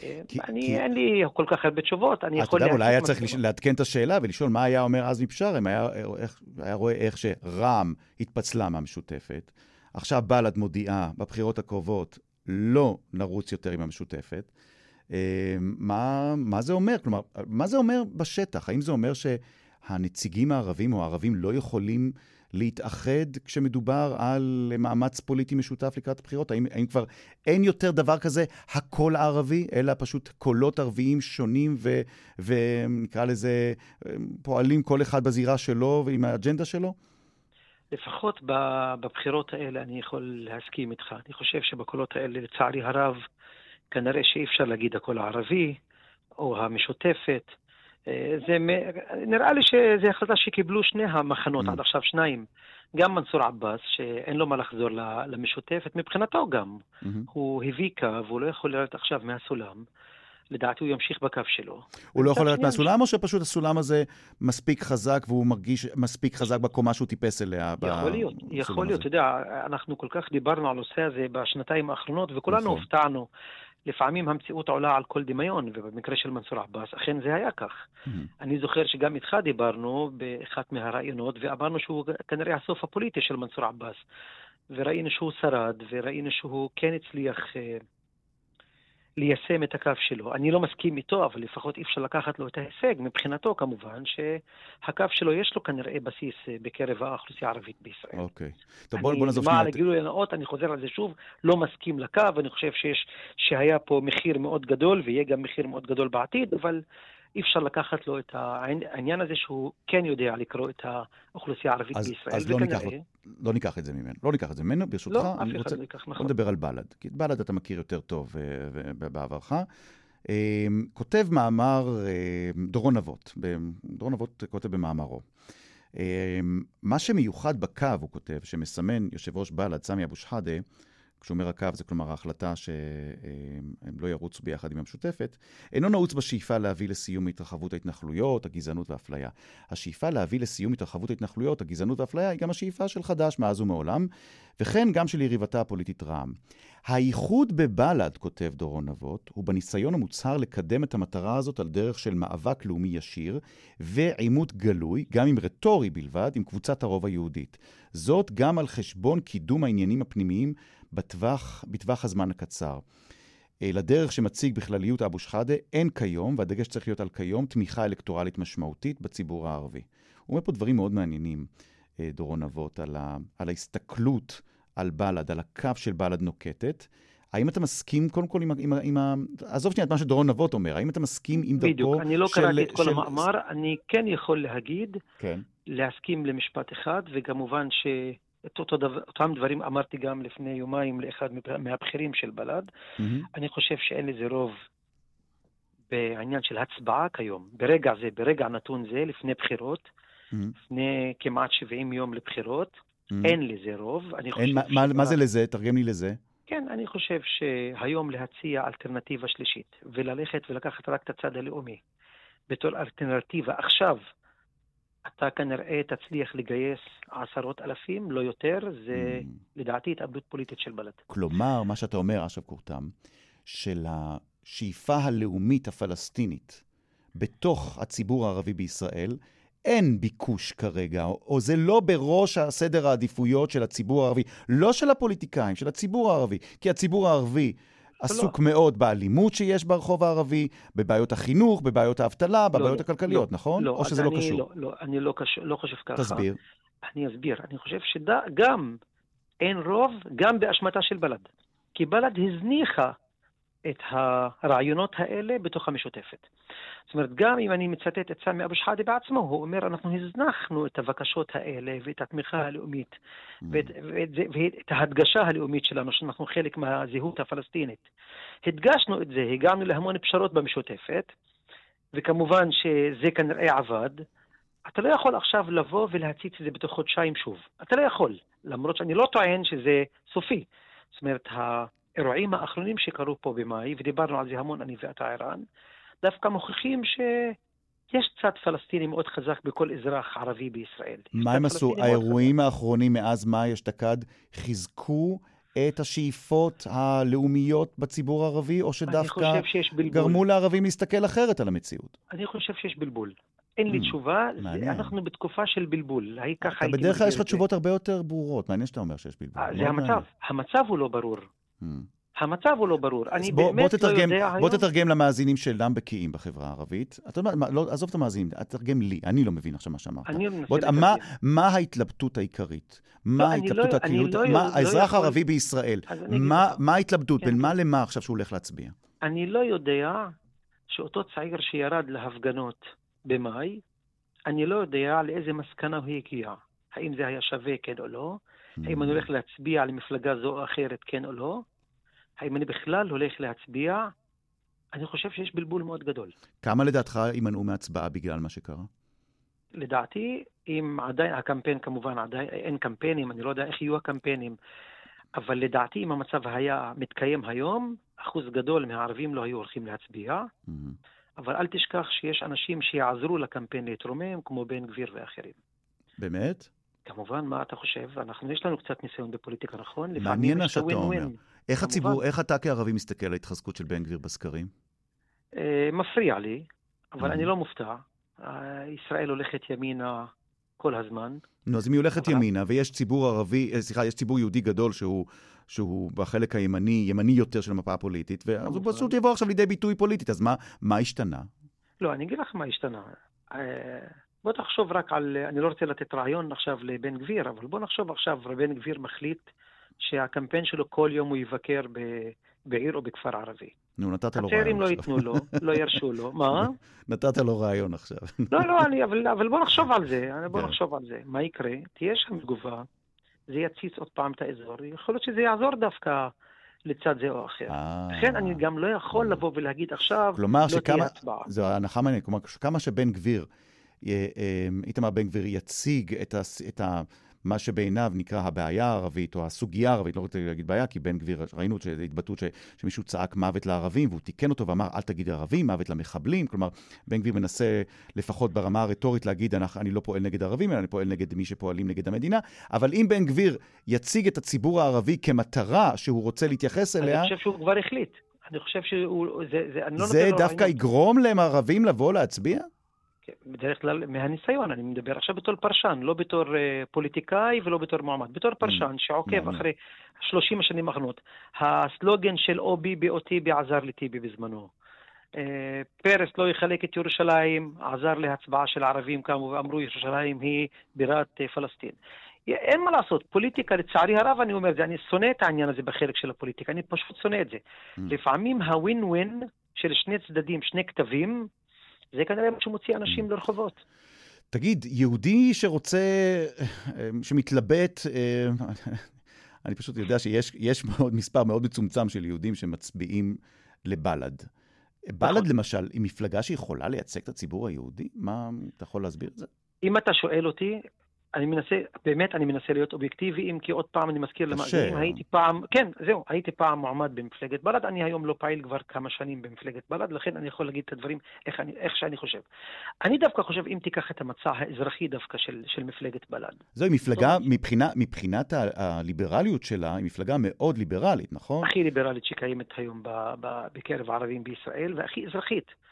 אה, כי- אני, כי- אין לי כל כך הרבה תשובות, אני אתה יכול... יודע, אולי היה צריך. לש- לעדכן את השאלה ולשאול מה היה אומר עזמי בשארה, אם היה, איך, היה רואה איך שרע"מ התפצלה מהמשותפת. עכשיו בל"ד מודיעה בבחירות הקרובות לא נרוץ יותר עם המשותפת. אה, מה, מה זה אומר? כלומר, מה זה אומר בשטח? האם זה אומר שהנציגים הערבים או הערבים לא יכולים להתאחד כשמדובר על מאמץ פוליטי משותף לקראת הבחירות? האם, האם כבר אין יותר דבר כזה הקול הערבי, אלא פשוט קולות ערביים שונים ו, ונקרא לזה אה, פועלים כל אחד בזירה שלו ועם האג'נדה שלו? לפחות בבחירות האלה אני יכול להסכים איתך. אני חושב שבקולות האלה, לצערי הרב, כנראה שאי אפשר להגיד הקול הערבי או המשותפת. אה, זה, מ- נראה לי שזו החלטה שקיבלו שני המחנות, Mm. עד עכשיו שניים. גם מנסור עבאס, שאין לו מה לחזור למשותפת, מבחינתו גם. מהמם. הוא הביא קו, הוא לא יכול לרדת עכשיו מהסולם. לדעתי הוא ימשיך בקו שלו. הוא לא יכול לרדת מהסולם, או שפשוט הסולם הזה מספיק חזק והוא מרגיש מספיק חזק בקומה שהוא טיפס אליה? יכול להיות, יכול להיות? אתה יודע, אנחנו כל כך דיברנו על הנושא הזה בשנתיים האחרונות, וכולנו נכון. הופתענו. לפעמים המציאות עולה על כל דמיון, ובמקרה של מנסור עבאס, אכן זה היה כך. מהמם. אני זוכר שגם איתך דיברנו באחת מהראיונות, ואמרנו שהוא כנראה הסוף הפוליטי של מנסור עבאס. וראינו שהוא שרד, וראינו שהוא כן הצליח אה, ליישם את הקו שלו. אני לא מסכים איתו, אבל לפחות אי אפשר לקחת לו את ההישג, מבחינתו כמובן, שהקו שלו יש לו כנראה בסיס אה, בקרב האוכלוסייה הערבית בישראל. אוקיי. טוב, בוא, בוא נעזוב אני, שנייה. למען את- הגילוי הנאות, אני חוזר על זה שוב, לא מסכים לקו, אני חושב שיש, שהיה פה מחיר מאוד גדול, ויהיה גם מחיר מאוד גדול בעתיד, אבל אי אפשר לקחת לו את העניין הזה שהוא כן יודע לקרוא את האוכלוסייה הערבית אז, בישראל. אז לא. ניקח, לא ניקח את זה ממנו. לא ניקח את זה ממנו, ברשותך. לא, אף אחד לא ייקח, בוא נכון. נדבר על בל"ד. כי את בל"ד אתה מכיר יותר טוב אה, בעברך. אה, כותב מאמר אה, דורון אבות, דורון אבות כותב במאמרו. אה, מה שמיוחד בקו, הוא כותב, שמסמן יושב ראש בל"ד, סמי אבו שחאדה, כשהוא אומר הקו, זה כלומר ההחלטה שהם לא ירוצו ביחד עם המשותפת, אינו נעוץ בשאיפה להביא לסיום התרחבות ההתנחלויות, הגזענות והאפליה. השאיפה להביא לסיום התרחבות ההתנחלויות, הגזענות והאפליה, היא גם השאיפה של חד"ש מאז ומעולם, וכן גם של יריבתה הפוליטית רע"מ. הייחוד בבל"ד, כותב דורון אבות, הוא בניסיון המוצהר לקדם את המטרה הזאת על דרך של מאבק לאומי ישיר ועימות גלוי, גם אם רטורי בלבד, עם קבוצת הרוב היהודית. זאת גם על חשבון קידום העניינים הפנימיים בטווח, בטווח הזמן הקצר. לדרך שמציג בכלליות אבו שחאדה, אין כיום, והדגש צריך להיות על כיום, תמיכה אלקטורלית משמעותית בציבור הערבי. הוא אומר פה דברים מאוד מעניינים, דורון אבות, על, ה, על ההסתכלות על בל"ד, על הקו של בל"ד נוקטת. האם אתה מסכים, קודם כל, עם, עם, עם ה... עזוב שנייה את מה שדורון אבות אומר, האם אתה מסכים עם דרכו של... בדיוק, אני לא קראתי את כל של... המאמר, אני כן יכול להגיד, כן. להסכים למשפט אחד, וכמובן ש... את אותו דבר, אותם דברים אמרתי גם לפני יומיים לאחד מהבכירים של בל"ד. Mm-hmm. אני חושב שאין לזה רוב בעניין של הצבעה כיום. ברגע זה, ברגע נתון זה, לפני בחירות, mm-hmm. לפני כמעט 70 יום לבחירות, mm-hmm. אין לזה רוב. אני חושב אין, מה, שבא... מה זה לזה? תרגם לי לזה. כן, אני חושב שהיום להציע אלטרנטיבה שלישית, וללכת ולקחת רק את הצד הלאומי, בתור אלטרנטיבה עכשיו, אתה כנראה תצליח לגייס עשרות אלפים, לא יותר, זה mm. לדעתי התאבדות פוליטית של בל"ד. כלומר, מה שאתה אומר, אשרף קורתם, של השאיפה הלאומית הפלסטינית בתוך הציבור הערבי בישראל, אין ביקוש כרגע, או זה לא בראש הסדר העדיפויות של הציבור הערבי, לא של הפוליטיקאים, של הציבור הערבי, כי הציבור הערבי עסוק לא. מאוד באלימות שיש ברחוב הערבי, בבעיות החינוך, בבעיות האבטלה, בבעיות לא, הכלכליות, לא, נכון? לא, או שזה לא קשור? לא, לא, אני לא, קש... לא חושב ככה. תסביר. אני אסביר. אני חושב שגם אין רוב, גם באשמתה של בל"ד. כי בל"ד הזניחה את הרעיונות האלה בתוך המשותפת. זאת אומרת, גם אם אני מצטט את סמי אבו שחאדה בעצמו, הוא אומר, אנחנו הזנחנו את הבקשות האלה ואת התמיכה הלאומית mm. ואת, ואת, ואת ההדגשה הלאומית שלנו, שאנחנו חלק מהזהות הפלסטינית. הדגשנו את זה, הגענו להמון פשרות במשותפת, וכמובן שזה כנראה עבד. אתה לא יכול עכשיו לבוא ולהציץ את זה בתוך חודשיים שוב. אתה לא יכול, למרות שאני לא טוען שזה סופי. זאת אומרת, האירועים האחרונים שקרו פה במאי, ודיברנו על זה המון אני ואתה ערן, דווקא מוכיחים שיש צד פלסטיני מאוד חזק בכל אזרח ערבי בישראל. מה הם עשו? האירועים האחרונים מאז מאי אשתקד חיזקו את השאיפות הלאומיות בציבור הערבי, או שדווקא גרמו לערבים להסתכל אחרת על המציאות? אני חושב שיש בלבול. אין לי תשובה, אנחנו בתקופה של בלבול. אתה בדרך כלל יש לך תשובות הרבה יותר ברורות, מעניין שאתה אומר שיש בלבול. זה המצב, המצב הוא לא ברור. המצב הוא לא ברור. אני בוא, באמת בוא תתרגם, לא יודע בוא היום... תתרגם למאזינים שאינם בקיאים בחברה הערבית. אתה יודע מה, לא, עזוב את המאזינים, תתרגם לי, אני לא מבין עכשיו מה שאמרת. אני בוא, לתרגם. מה, מה ההתלבטות העיקרית? מה ההתלבטות לא- העיקרית? אני לא- מה, לא האזרח יכול- הערבי בישראל, אז אני מה. מה ההתלבטות? כן. בין מה למה עכשיו שהוא הולך להצביע? אני לא יודע שאותו צעיר שירד להפגנות במאי, אני לא יודע לאיזה מסקנה הוא הגיע. האם זה היה שווה, כן או לא? האם אני הולך להצביע למפלגה זו או אחרת, כן או לא? האם אני בכלל הולך להצביע? אני חושב שיש בלבול מאוד גדול. כמה לדעתך יימנעו מהצבעה בגלל מה שקרה? לדעתי, אם עדיין, הקמפיין כמובן עדיין, אין קמפיינים, אני לא יודע איך יהיו הקמפיינים, אבל לדעתי אם המצב היה מתקיים היום, אחוז גדול מהערבים לא היו הולכים להצביע, מהמם. אבל אל תשכח שיש אנשים שיעזרו לקמפיין להתרומם, כמו בן גביר ואחרים. באמת? כמובן, מה אתה חושב? אנחנו, יש לנו קצת ניסיון בפוליטיקה, נכון? מעניין מה שאתה אומר. איך כמובן. הציבור, איך אתה כערבי מסתכל על ההתחזקות של בן גביר בסקרים? אה, מפריע לי, אבל Mhm. אני לא מופתע. אה, ישראל הולכת ימינה כל הזמן. נו, אז אם היא הולכת ימינה, ויש ציבור ערבי, אה, סליחה, יש ציבור יהודי גדול שהוא, שהוא בחלק הימני, ימני יותר של המפה הפוליטית, ואז הוא כמובן. פשוט יבוא עכשיו לידי ביטוי פוליטית, אז מה, מה השתנה? לא, אני אגיד לך מה השתנה. אה, בוא תחשוב רק על, אני לא רוצה לתת רעיון עכשיו לבן גביר, אבל בוא נחשוב עכשיו, בן גביר מחליט שהקמפיין שלו כל יום הוא יבקר ב, בעיר או בכפר ערבי. נו, נתת לו הצעירים רעיון לא עכשיו. ייתנו לו, לא ירשו לו. מה? נתת לו רעיון עכשיו. לא, לא, אני, אבל, אבל בוא נחשוב על זה, בוא כן. נחשוב על זה. מה יקרה? תהיה שם תגובה, זה יציץ עוד פעם את האזור, יכול להיות שזה יעזור דווקא לצד זה או אחר. אה. לכן אני גם לא יכול לבוא ולהגיד עכשיו, כלומר, לא תהיה. הצבעה. זו הנחה מעניינת. כלומר, כמה שבן גביר, י- אה, איתמר בן גביר יציג את, הס... את ה... מה שבעיניו נקרא הבעיה הערבית, או הסוגיה הערבית, לא רוצה להגיד בעיה, כי בן גביר, ראינו שזו התבטאות ש... שמישהו צעק מוות לערבים, והוא תיקן אותו ואמר, אל תגיד ערבים, מוות למחבלים. כלומר, בן גביר מנסה, לפחות ברמה הרטורית, להגיד, "אנחנו- אני לא פועל נגד ערבים, אלא אני פועל נגד מי שפועלים נגד המדינה. אבל אם בן גביר יציג את הציבור הערבי כמטרה שהוא רוצה להתייחס אליה, אני חושב שהוא כבר החליט. אני חושב שהוא, זה, זה, אני לא זה דווקא רעיונות. יגרום להם ערבים לבוא להצביע? כן, בדרך כלל מהניסיון, אני מדבר עכשיו בתור פרשן, לא בתור אה, פוליטיקאי ולא בתור מועמד, בתור פרשן שעוקב מעניין. אחרי 30 השנים האחרונות. הסלוגן של או ביבי או טיבי עזר לטיבי בזמנו. אה, פרס לא יחלק את ירושלים, עזר להצבעה של הערבים קמו ואמרו ירושלים היא בירת אה, פלסטין. אין מה לעשות, פוליטיקה, לצערי הרב אני אומר את זה, אני שונא את העניין הזה בחלק של הפוליטיקה, אני פשוט שונא את זה. לפעמים הווין ווין של שני צדדים, שני כתבים, זה כנראה מה שמוציא אנשים לרחובות. תגיד, יהודי שרוצה, אה, שמתלבט, אה, אני פשוט יודע שיש יש מאוד מספר מאוד מצומצם של יהודים שמצביעים לבל"ד. בל"ד למשל, היא מפלגה שיכולה לייצג את הציבור היהודי? מה, אתה יכול להסביר את זה? אם אתה שואל אותי, אני מנסה, באמת אני מנסה להיות אובייקטיבי, אם כי עוד פעם אני מזכיר. למאזינים, הייתי פעם, כן, זהו, הייתי פעם מועמד במפלגת בל"ד, אני היום לא פעיל כבר כמה שנים במפלגת בל"ד, לכן אני יכול להגיד את הדברים איך, אני, איך שאני חושב. אני דווקא חושב, אם תיקח את המצע האזרחי דווקא של, של מפלגת בל"ד, זוהי מפלגה, טוב. מבחינה, מבחינת הליברליות שלה, היא מפלגה מאוד ליברלית, נכון? הכי ליברלית שקיימת היום ב, ב, בקרב הערבים בישראל, והכי אזרחית.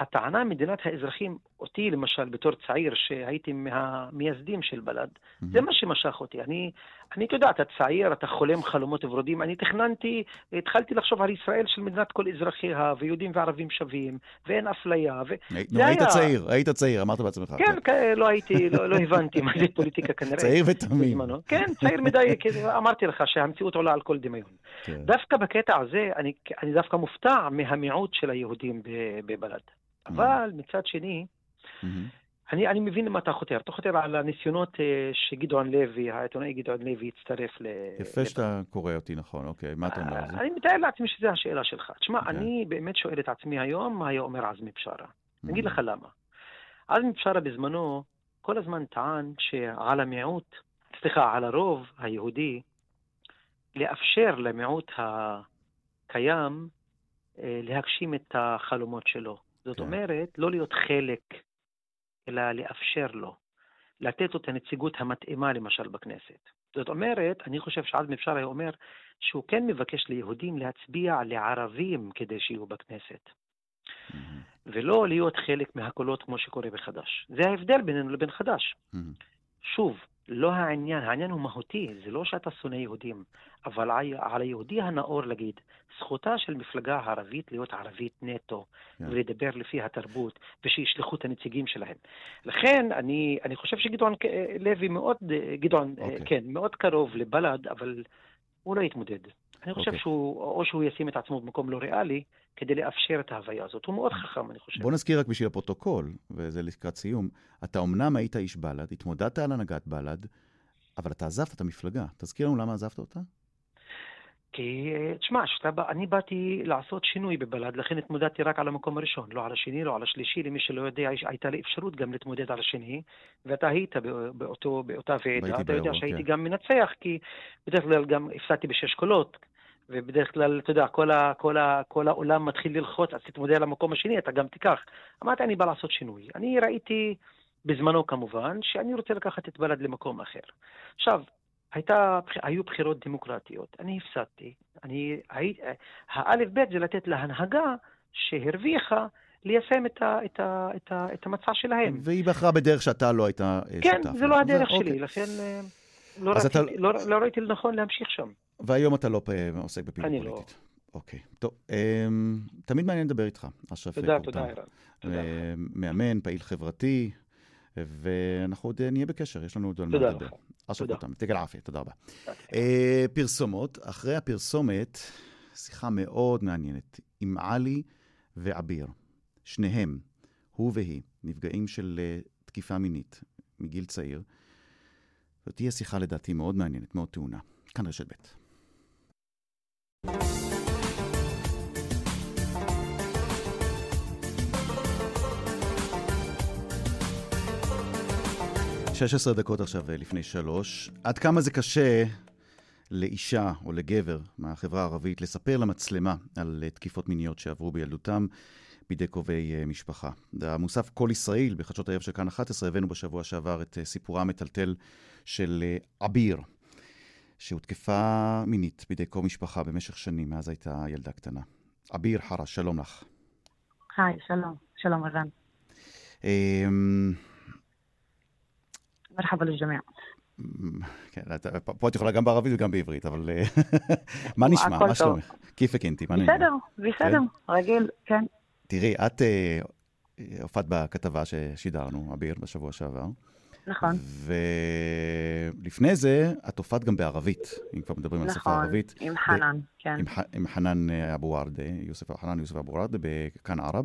הטענה מדינת האזרחים, אותי למשל בתור צעיר שהייתי מהמייסדים של בל"ד, זה מה שמשך אותי. אני, אני, אתה יודע, אתה צעיר, אתה חולם חלומות ורודים. אני תכננתי, התחלתי לחשוב על ישראל של מדינת כל אזרחיה, ויהודים וערבים שווים, ואין אפליה. ו... נו, היית היה- צעיר, היית צעיר, אמרת בעצמך. כן, כ- לא הייתי, לא, לא הבנתי מה זה פוליטיקה כנראה. צעיר ותמים. כן, צעיר מדי, כי אמרתי לך שהמציאות עולה על כל דמיון. כן. דווקא בקטע הזה, אני, אני דווקא מופתע מהמיעוט של היהודים בבל"ד. אבל מצד שני, מהמם. אני, אני מבין למה אתה חותר. אתה חותר על הניסיונות אה, שגדעון לוי, העיתונאי גדעון לוי, הצטרף ל... יפה שאתה קורא אותי נכון, אוקיי, מה אתה אומר על זה? אני מתאר לעצמי שזו השאלה שלך. תשמע, אוקיי. אני באמת שואל את עצמי היום, מה היה אומר עזמי בשארה? אני אגיד Mhm. לך למה. עזמי בשארה בזמנו כל הזמן טען שעל המיעוט, סליחה, על הרוב היהודי, לאפשר למיעוט הקיים אה, להגשים את החלומות שלו. זאת כן. אומרת, לא להיות חלק, אלא לאפשר לו. לתת לו את הנציגות המתאימה למשל בכנסת. זאת אומרת, אני חושב שעזמי בשארה היה אומר שהוא כן מבקש ליהודים להצביע לערבים כדי שיהיו בכנסת. ולא להיות חלק מהקולות כמו שקורה בחד"ש. זה ההבדל בינינו לבין חד"ש. שוב, לא העניין, העניין הוא מהותי, זה לא שאתה שונא יהודים, אבל על היהודי הנאור להגיד, זכותה של מפלגה ערבית להיות ערבית נטו, כן. ולדבר לפי התרבות, ושישלחו את הנציגים שלהם. לכן, אני, אני חושב שגדעון אה, לוי מאוד, אה, גדעון, אה, אוקיי. כן, מאוד קרוב לבל"ד, אבל הוא לא יתמודד. אני חושב אוקיי. שהוא, או שהוא ישים את עצמו במקום לא ריאלי, כדי לאפשר את ההוויה הזאת. הוא מאוד חכם, אני חושב. בוא נזכיר רק בשביל הפרוטוקול, וזה לקראת סיום, אתה אמנם היית איש בל"ד, התמודדת על הנהגת בל"ד, אבל אתה עזבת את המפלגה. תזכיר לנו למה עזבת אותה? כי, אה, תשמע, שאתה אני באתי לעשות שינוי בבל"ד, לכן התמודדתי רק על המקום הראשון, לא על השני, לא על השלישי. למי שלא יודע, הייתה לי אפשרות גם להתמודד על השני, ואתה היית בא- באותו, באותה. והייתי אתה יודע באירוע, שהייתי כן. גם מנצח, כי בדרך כלל גם הפסדתי בשש קולות, ובדרך כלל, אתה יודע, כל, ה, כל, ה, כל העולם מתחיל ללחוץ, אז תתמודד על המקום השני, אתה גם תיקח. אמרתי, אני בא לעשות שינוי. אני ראיתי, בזמנו כמובן, שאני רוצה לקחת את בל"ד למקום אחר. עכשיו, הייתה, היו בחירות דמוקרטיות, אני הפסדתי. אני, הי, האלף בית זה לתת להנהגה שהרוויחה ליישם את, ה, את, ה, את, ה, את המצע שלהם. והיא בחרה בדרך שאתה לא היית אה, שותף. כן, זה לא הדרך אוקיי. שלי, לכן אה, לא, אז אתה- רציתי, לא, לא ראיתי לנכון להמשיך שם. והיום אתה לא עוסק בפעילות אני לא. פוליטית. אוקיי. טוב, אמ, תמיד מעניין לדבר איתך, אשרף תודה, קורטן. תודה. תודה. אה, מאמן, פעיל חברתי, ואנחנו עוד אה, נהיה בקשר, יש לנו עוד על מה תודה לדבר. אשרף תודה. קורטן, תגל עפיה, תודה רבה. אה, פרסומות, אחרי הפרסומת, שיחה מאוד מעניינת עם עלי ועביר. שניהם, הוא והיא, נפגעים של אה, תקיפה מינית מגיל צעיר. זאת תהיה שיחה לדעתי מאוד מעניינת, מאוד טעונה. כאן רשת ב'. שש עשרה דקות עכשיו אה, לפני שלוש. עד כמה זה קשה לאישה או לגבר מהחברה הערבית לספר למצלמה על אה, תקיפות מיניות שעברו בילדותם בידי קרובי אה, משפחה. המוסף כל ישראל בחדשות הערב של כאן 11 הבאנו בשבוע שעבר את סיפורה המטלטל של עביר, שהותקפה מינית בידי קרוב משפחה במשך שנים, מאז הייתה ילדה קטנה. עביר חרש, שלום לך. היי, שלום. שלום, רזן. אמ, מרחבה לג'מיע. כן, פה את יכולה גם בערבית וגם בעברית, אבל אה, מה נשמע? מה. שלומך? כיפק אינטי, מה העניינים? בסדר, בסדר, רגיל, כן. תראי, את אה, הופעת בכתבה ששידרנו, אביר, בשבוע שעבר. נכון, ולפני זה, את הופעת גם בערבית, אם כבר מדברים על שפה נכון, ערבית. עם חנן, כן. עם, ח- עם חנן אה, אבו ורדה, יוסף חנן יוסף אבו ורדה, בכאן ערב.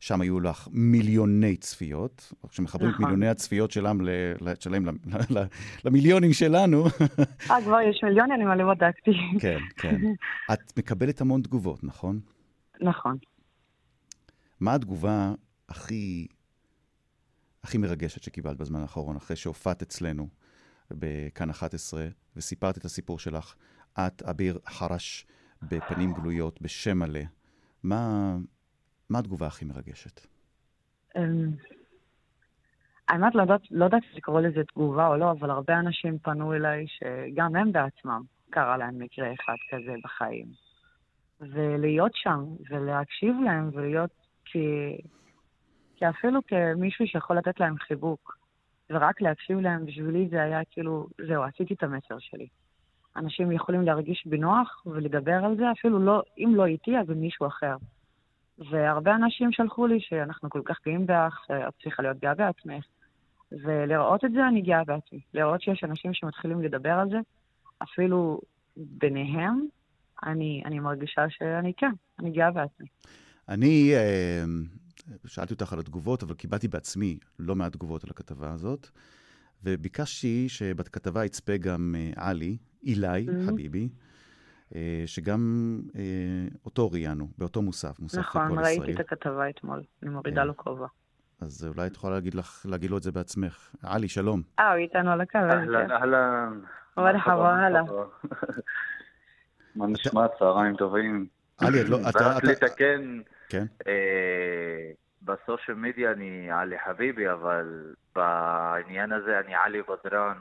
שם היו לך מיליוני צפיות. כשמחברים את נכון. מיליוני הצפיות שלהם, ל, שלהם ל, ל, למיליונים שלנו, אה, כבר יש מיליונים, אבל לא בדקתי. כן, כן. את מקבלת המון תגובות, נכון? נכון. מה התגובה הכי, הכי מרגשת שקיבלת בזמן האחרון, אחרי שהופעת אצלנו בכאן 11 וסיפרת את הסיפור שלך? את, אביר חרש, בפנים גלויות, בשם מלא. מה, מה התגובה הכי מרגשת? אמ, האמת, לא יודעת- לא לקרוא לזה תגובה או לא, אבל הרבה אנשים פנו אליי שגם הם בעצמם קרה להם מקרה אחד כזה בחיים. ולהיות שם, ולהקשיב להם, ולהיות כ... כאפילו כמישהו שיכול לתת להם חיבוק, ורק להקשיב להם, בשבילי זה היה כאילו, זהו, עשיתי את המסר שלי. אנשים יכולים להרגיש בנוח ולדבר על זה, אפילו לא, אם לא איתי, אז עם מישהו אחר. והרבה אנשים שלחו לי שאנחנו כל כך גאים בך, את צריכה להיות גאה בעצמך. ולראות את זה, אני גאה בעצמי. לראות שיש אנשים שמתחילים לדבר על זה, אפילו ביניהם, אני, אני מרגישה שאני כן, אני גאה בעצמי. אני אה, שאלתי אותך על התגובות, אבל קיבלתי בעצמי לא מעט תגובות על הכתבה הזאת, וביקשתי שבכתבה יצפה גם אה, עלי, אילי, Mhm. חביבי, אה, שגם אה, אותו ראיינו, באותו מוסף, מוסף נכון, כל ראיתי ישראל. את הכתבה אתמול, אני מורידה כן. לו כובע. אז אולי את יכולה להגיד, לך, להגיד לו את זה בעצמך. עלי, שלום. אה, הוא איתנו על הקו, אהלן, כיף. אהלן. מרחבה, הלאה. מה נשמע? צהריים טובים. עלי, את לא... אתה... רק לתקן, כן. אה, בסושיאל מדיה אני עלי חביבי, אבל בעניין הזה אני עלי בדרן.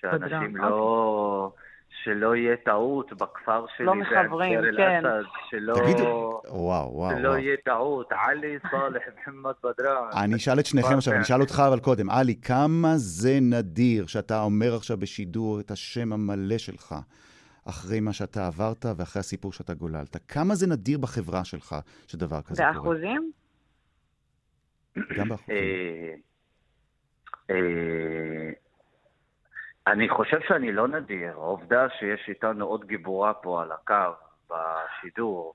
שאנשים בדרן, לא... שלא יהיה טעות בכפר שלי, לא מחברים, כן. שלא... תגידו, וואו, וואו, שלא. יהיה טעות, עלי סאלח מוחמד בדרן. אני אשאל את שניכם עכשיו, אני כן. אשאל אותך אבל קודם. עלי, כמה זה נדיר שאתה אומר עכשיו בשידור את השם המלא שלך, אחרי מה שאתה עברת ואחרי הסיפור שאתה גוללת? כמה זה נדיר בחברה שלך שדבר כזה קורה? באחוזים? גם באחוזים. אה, אה, אני חושב שאני לא נדיר. העובדה שיש איתנו עוד גיבורה פה על הקו, בשידור,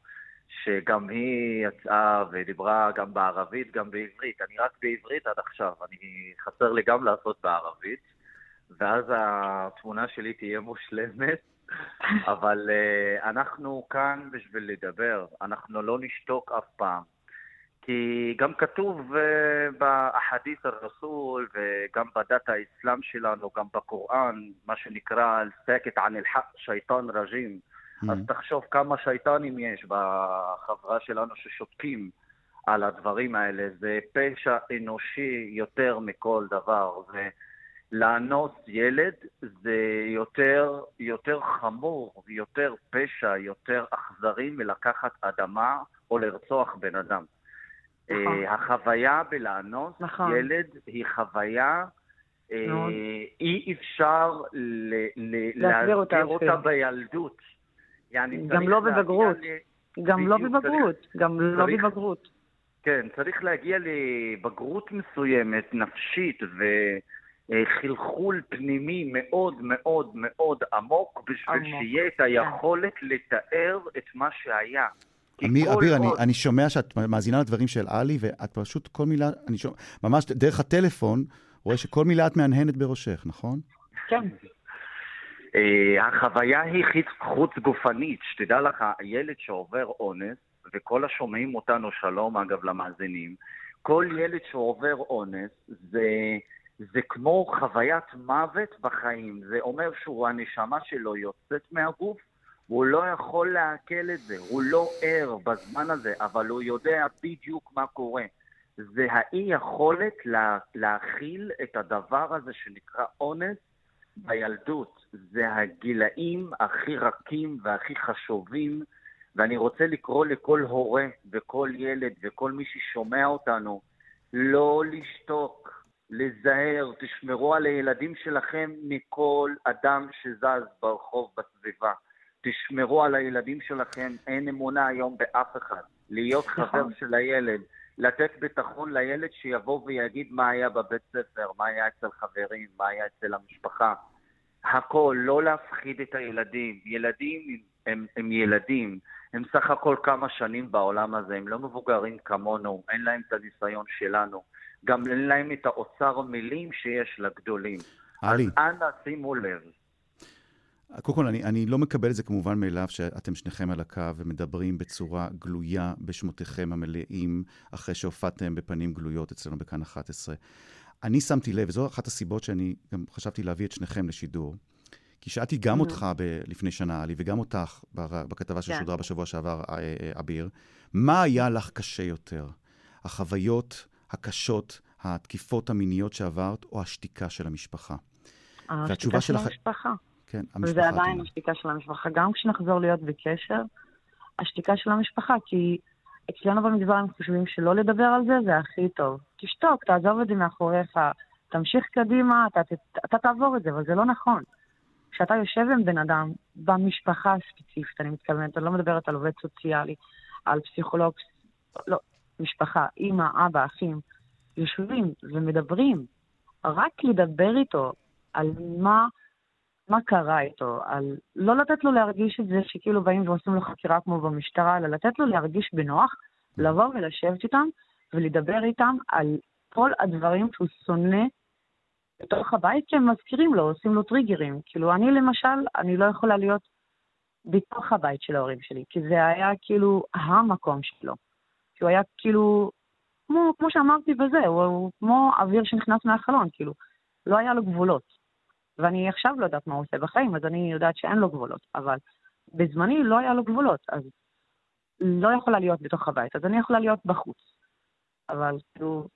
שגם היא יצאה ודיברה גם בערבית, גם בעברית. אני רק בעברית עד עכשיו, אני חסר לי גם לעשות בערבית, ואז התמונה שלי תהיה מושלמת. אבל uh, אנחנו כאן בשביל לדבר, אנחנו לא נשתוק אף פעם. כי גם כתוב uh, ב أحاديث ה رسول וגם בדת האסלאם שלנו, גם בקוראן, מה שנקרא الساكت عن الحق، شيطان رجيم. אז Mhm. תחשוב כמה שייטנים יש בחברה שלנו ששותקים על הדברים האלה. זה פשע אנושי יותר מכל דבר. זה לאנוס ילד זה יותר, יותר חמור, יותר פשע, יותר אכזרי מלקחת אדמה או לרצוח בן אדם. נכון. אה, החוויה בלאנוס נכון. ילד היא חוויה, מאוד. אי אפשר ל- ל- להסביר אותה אותה. בילדות. יעני, גם צריך לא בבגרות. גם לא בבגרות, גם לא צריך- בבגרות. כן, צריך להגיע לבגרות מסוימת, נפשית וחלחול פנימי מאוד מאוד מאוד עמוק בשביל עמוק, שיהיה את היכולת לתאר את מה שהיה. כי אמיר, אביר, אני, עוד- אני שומע שאת מאזינה לדברים של עלי, ואת פשוט כל מילה, אני שומע, ממש דרך הטלפון, רואה שכל מילה את מהנהנת בראשך, נכון? כן. אה, החוויה היא חוץ גופנית, שתדע לך, ילד שעובר אונס, וכל השומעים אותנו, שלום אגב למאזינים, כל ילד שעובר אונס זה, זה כמו חוויית מוות בחיים. זה אומר שהוא, הנשמה שלו יוצאת מהגוף, הוא לא יכול לעכל את זה, הוא לא ער בזמן הזה, אבל הוא יודע בדיוק מה קורה. זה האי יכולת לה, להכיל את הדבר הזה שנקרא אונס בילדות. זה הגילאים הכי רכים והכי חשובים, ואני רוצה לקרוא לכל הורה וכל ילד וכל מי ששומע אותנו, לא לשתוק, לזהר, תשמרו על הילדים שלכם מכל אדם שזז ברחוב בסביבה. תשמרו על הילדים שלכם, אין אמונה היום באף אחד. להיות חבר נכון. של הילד, לתת ביטחון לילד שיבוא ויגיד מה היה בבית ספר, מה היה אצל חברים, מה היה אצל המשפחה. הכל, לא להפחיד את הילדים. ילדים הם, הם ילדים, הם סך הכל כמה שנים בעולם הזה, הם לא מבוגרים כמונו, אין להם את הניסיון שלנו. גם אין להם את האוצר מילים שיש לגדולים. עלי, אז אנא שימו לב. קודם כל, אני, אני לא מקבל את זה כמובן מאליו שאתם שניכם על הקו ומדברים בצורה גלויה בשמותיכם המלאים, אחרי שהופעתם בפנים גלויות אצלנו בכאן 11. אני שמתי לב, וזו אחת הסיבות שאני גם חשבתי להביא את שניכם לשידור, כי שאלתי גם אותך ב- לפני שנה, עלי, וגם אותך בכתבה ששודרה בשבוע שעבר, אה, אה, אביר, מה היה לך קשה יותר? החוויות הקשות, התקיפות המיניות שעברת, או השתיקה של המשפחה? והתשובה השתיקה של שלך- המשפחה. כן, המשפחה. וזה עדיין השתיקה של המשפחה. גם כשנחזור להיות בקשר, השתיקה של המשפחה, כי אצלנו במגזר הם חושבים שלא לדבר על זה, זה הכי טוב. תשתוק, תעזוב את זה מאחוריך, תמשיך קדימה, אתה, אתה, אתה תעבור את זה, אבל זה לא נכון. כשאתה יושב עם בן אדם, במשפחה הספציפית, אני מתכוונת, אני לא מדברת על עובד סוציאלי, על פסיכולוג, לא, משפחה, אימא, אבא, אחים, יושבים ומדברים, רק לדבר איתו על מה, מה קרה איתו, על לא לתת לו להרגיש את זה שכאילו באים ועושים לו חקירה כמו במשטרה, אלא לתת לו להרגיש בנוח, לבוא ולשבת איתם ולדבר איתם על כל הדברים שהוא שונא בתוך הבית, כי הם מזכירים לו, עושים לו טריגרים. כאילו, אני למשל, אני לא יכולה להיות בתוך הבית של ההורים שלי, כי זה היה כאילו המקום שלו. כי הוא היה כאילו, כמו, כמו שאמרתי בזה, הוא, הוא כמו אוויר שנכנס מהחלון, כאילו, לא היה לו גבולות. ואני עכשיו לא יודעת מה הוא עושה בחיים, אז אני יודעת שאין לו גבולות, אבל בזמני לא היה לו גבולות, אז לא יכולה להיות בתוך הבית, אז אני יכולה להיות בחוץ. אבל כאילו,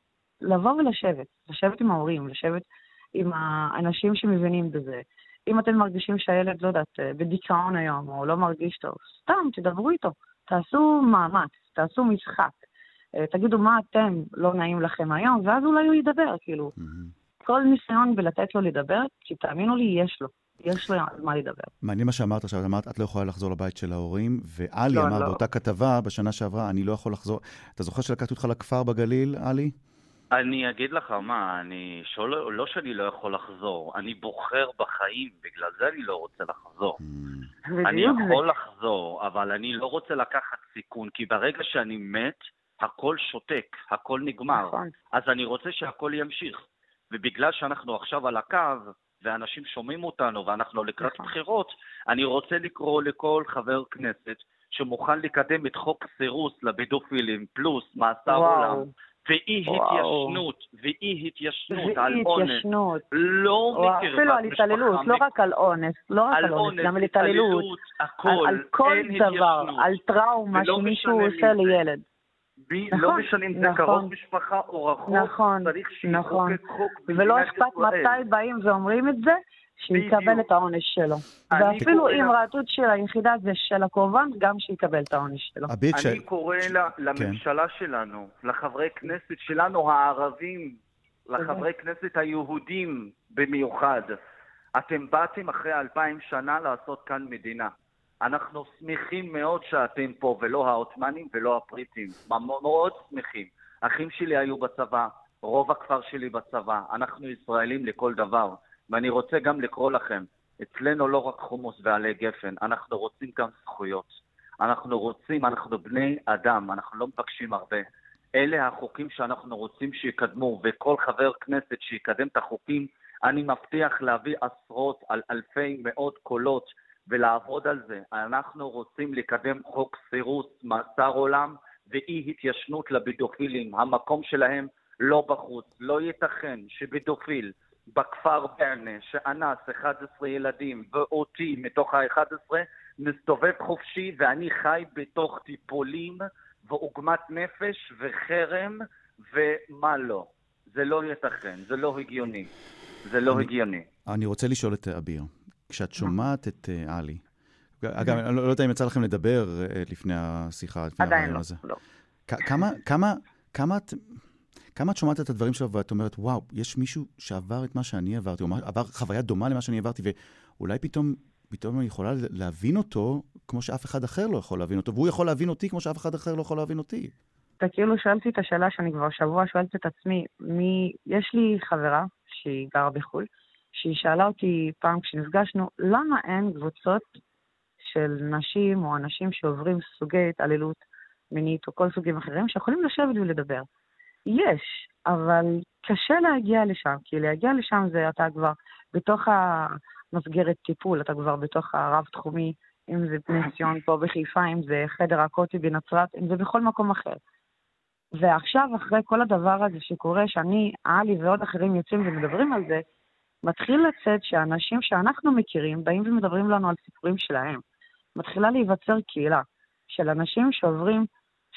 לבוא ולשבת, לשבת עם ההורים, לשבת עם האנשים שמבינים בזה. אם אתם מרגישים שהילד, לא יודעת, בדיכאון היום, או לא מרגיש טוב, סתם, תדברו איתו. תעשו מאמץ, תעשו משחק. אה, תגידו מה אתם לא נעים לכם היום, ואז אולי הוא ידבר, כאילו. כל ניסיון בלתת לו לדבר, כי תאמינו לי, יש לו. יש לו על מה לדבר. מעניין מה שאמרת עכשיו, אמרת, את לא יכולה לחזור לבית של ההורים, ועלי לא, אמר לא. באותה כתבה בשנה שעברה, אני לא יכול לחזור. אתה זוכר שלקחתי אותך לכפר בגליל, עלי? אני אגיד לך מה, אני שואל, לא שאני לא יכול לחזור, אני בוחר בחיים, בגלל זה אני לא רוצה לחזור. אני בדיוק זה. יכול לחזור, אבל אני לא רוצה לקחת סיכון, כי ברגע שאני מת, הכל שותק, הכל נגמר. נכון. אז אני רוצה שהכל ימשיך. ובגלל שאנחנו עכשיו על הקו, ואנשים שומעים אותנו, ואנחנו לקראת נכון. בחירות, אני רוצה לקרוא לכל חבר כנסת שמוכן לקדם את חוק סירוס לבידופילים, פלוס מאסר. עולם, ואי. התיישנות, ואי התיישנות על אונס. לא מקרבת אפילו על התעללות, לא רק על אונס, לא רק על אונס, גם על התעללות, על, כל דבר. על טראומה שמישהו עושה. לילד. בי, נכון, לא משנה אם זה נכון. קרוב משפחה או רחוק, נכון, צריך נכון. שיחוקק חוק ולא אכפת. מתי באים ואומרים את זה, שיקבל. את העונש שלו. ואפילו אם רעתות של היחידה זה של הקורבן, גם שיקבל את העונש שלו. אני קורא ל- לממשלה שלנו, לחברי כנסת שלנו הערבים, לחברי כנסת היהודים במיוחד. אתם באתם אחרי אלפיים שנה לעשות כאן מדינה. אנחנו שמחים מאוד שאתם פה, ולא העות'מאנים ולא הבריטים. מאוד שמחים. אחים שלי היו בצבא, רוב הכפר שלי בצבא. אנחנו ישראלים לכל דבר. ואני רוצה גם לקרוא לכם, אצלנו לא רק חומוס ועלי גפן, אנחנו רוצים גם זכויות. אנחנו רוצים, אנחנו בני אדם, אנחנו לא מבקשים הרבה. אלה החוקים שאנחנו רוצים שיקדמו, וכל חבר כנסת שיקדם את החוקים, אני מבטיח להביא עשרות על אלפי מאות קולות ולעבוד על זה. אנחנו רוצים לקדם חוק סירוס, מאסר עולם ואי התיישנות לבידופילים. המקום שלהם לא בחוץ. לא ייתכן שבידופיל בכפר ברנה, שאנס 11 ילדים ואותי מתוך ה-11, מסתובב חופשי ואני חי בתוך טיפולים ועוגמת נפש וחרם ומה לא. זה לא ייתכן, זה לא הגיוני. זה לא אני, הגיוני. אני רוצה לשאול את אביר, כשאת שומעת את uh, עלי, אגב, אני לא, לא יודע אם יצא לכם לדבר uh, לפני השיחה, לפני עדיין הרעיון לא, הזה. לא. כ- כמה, כמה, כמה את... כמה את שומעת את הדברים שלו ואת אומרת, וואו, יש מישהו שעבר את מה שאני עברתי, או עבר חוויה דומה למה שאני עברתי, ואולי פתאום, פתאום אני יכולה להבין אותו כמו שאף אחד אחר לא יכול להבין אותו, והוא יכול להבין אותי כמו שאף אחד אחר לא יכול להבין אותי. אתה כאילו שואל אותי את השאלה שאני כבר שבוע שואלת את עצמי, מי... יש לי חברה שהיא גרה בחו"ל, שהיא שאלה אותי פעם כשנפגשנו, למה אין קבוצות של נשים או אנשים שעוברים סוגי התעללות מינית או כל סוגים אחרים שיכולים לשבת ולדבר? יש, אבל קשה להגיע לשם, כי להגיע לשם זה אתה כבר בתוך המסגרת טיפול, אתה כבר בתוך הרב-תחומי, אם זה בני ציון פה בחיפה, אם זה חדר הקוטי בנצרת, אם זה בכל מקום אחר. ועכשיו, אחרי כל הדבר הזה שקורה, שאני, עלי ועוד אחרים יוצאים ומדברים על זה, מתחיל לצאת שאנשים שאנחנו מכירים באים ומדברים לנו על סיפורים שלהם. מתחילה להיווצר קהילה של אנשים שעוברים,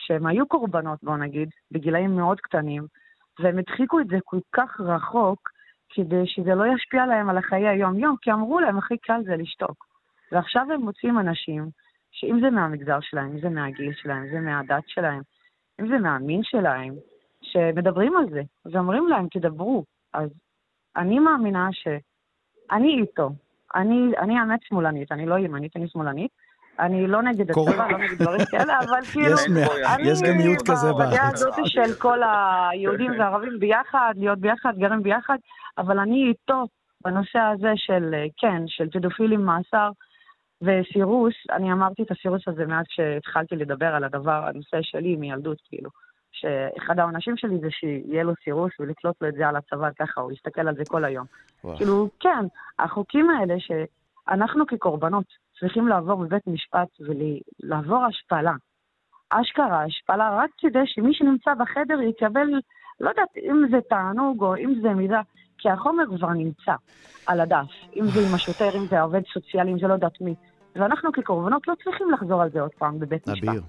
שהם היו קורבנות, בוא נגיד, בגילאים מאוד קטנים, והם הדחיקו את זה כל כך רחוק, כדי שזה לא ישפיע עליהם על החיי היום-יום, כי אמרו להם, הכי קל זה לשתוק. ועכשיו הם מוצאים אנשים, שאם זה מהמגזר שלהם, אם זה מהגיל שלהם, אם זה מהדת שלהם, אם זה מהמין שלהם, שמדברים על זה, ואומרים להם, תדברו. אז אני מאמינה שאני איתו. אני, אני האמת שמאלנית, אני לא ימנית, אני שמאלנית. אני לא נגד. הצבא, לא נגד דברים כאלה, אבל כאילו... אני בדעה. הזאת של כל היהודים והערבים ביחד, להיות ביחד, גרים ביחד, אבל אני איתו בנושא הזה של, כן, של פדופילים מאסר וסירוס. אני אמרתי את הסירוס הזה מאז שהתחלתי לדבר על הדבר, הנושא שלי מילדות, כאילו. שאחד העונשים שלי זה שיהיה לו סירוס ולתלות לו את זה על הצוואר ככה, הוא יסתכל על זה כל היום. וואו. כאילו, כן, החוקים האלה שאנחנו כקורבנות צריכים לעבור בבית משפט ולעבור השפלה. אשכרה, השפלה, רק כדי שמי שנמצא בחדר יקבל, לא יודעת אם זה תענוג או אם זה מידה, כי החומר כבר נמצא על הדף. אם זה עם השוטר, אם זה העובד סוציאלי, אם זה לא יודעת מי. ואנחנו כקורבנות לא צריכים לחזור על זה עוד פעם בבית משפט. אביר,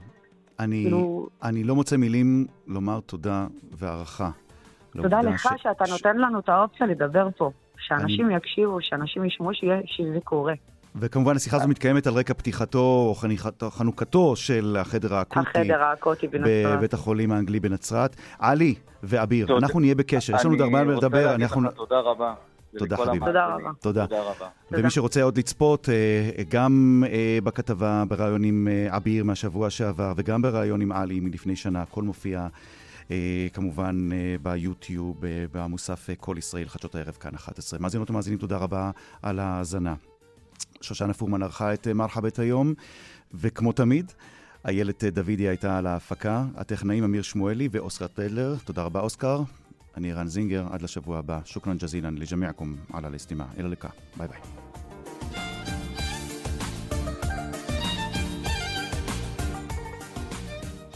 אני, כאילו- אני לא מוצא מילים לומר תודה והערכה. תודה לך ש- שאתה ש- נותן לנו את האופציה לדבר פה. שאנשים יקשיבו, שאנשים ישמעו שיהיה- שזה קורה. וכמובן השיחה הזו מתקיימת על רקע פתיחתו או חנוכתו של החדר האקוטי. החדר האקוטי בנצרת. בבית החולים האנגלי בנצרת. עלי ואביר, תודה. אנחנו נהיה בקשר, יש לנו עוד הרבה מה לדבר. אני רוצה להגיד אנחנו... לך תודה רבה. תודה, חביבי. תודה. רבה. תודה. תודה רבה. ומי שרוצה עוד לצפות, אה, גם אה, בכתבה בריאיון עם אה, אביר מהשבוע שעבר, וגם בריאיון עם עלי מלפני שנה, הכל מופיע כמובן ביוטיוב, במוסף כל ישראל, חדשות הערב, כאן 11. מאזינות ומאזינים, תודה רבה על ההאזנה. שושנה פורמן ערכה את אה, מרחבת היום, וכמו תמיד, איילת אה, דוידי הייתה על ההפקה, הטכנאים אמיר שמואלי ואוסקר טלר. תודה רבה, אוסקר. אני רן זינגר, עד לשבוע הבא. שוכרן ג'זילן לג'מיעכם על הלסטימה. אלה לקה. ביי ביי.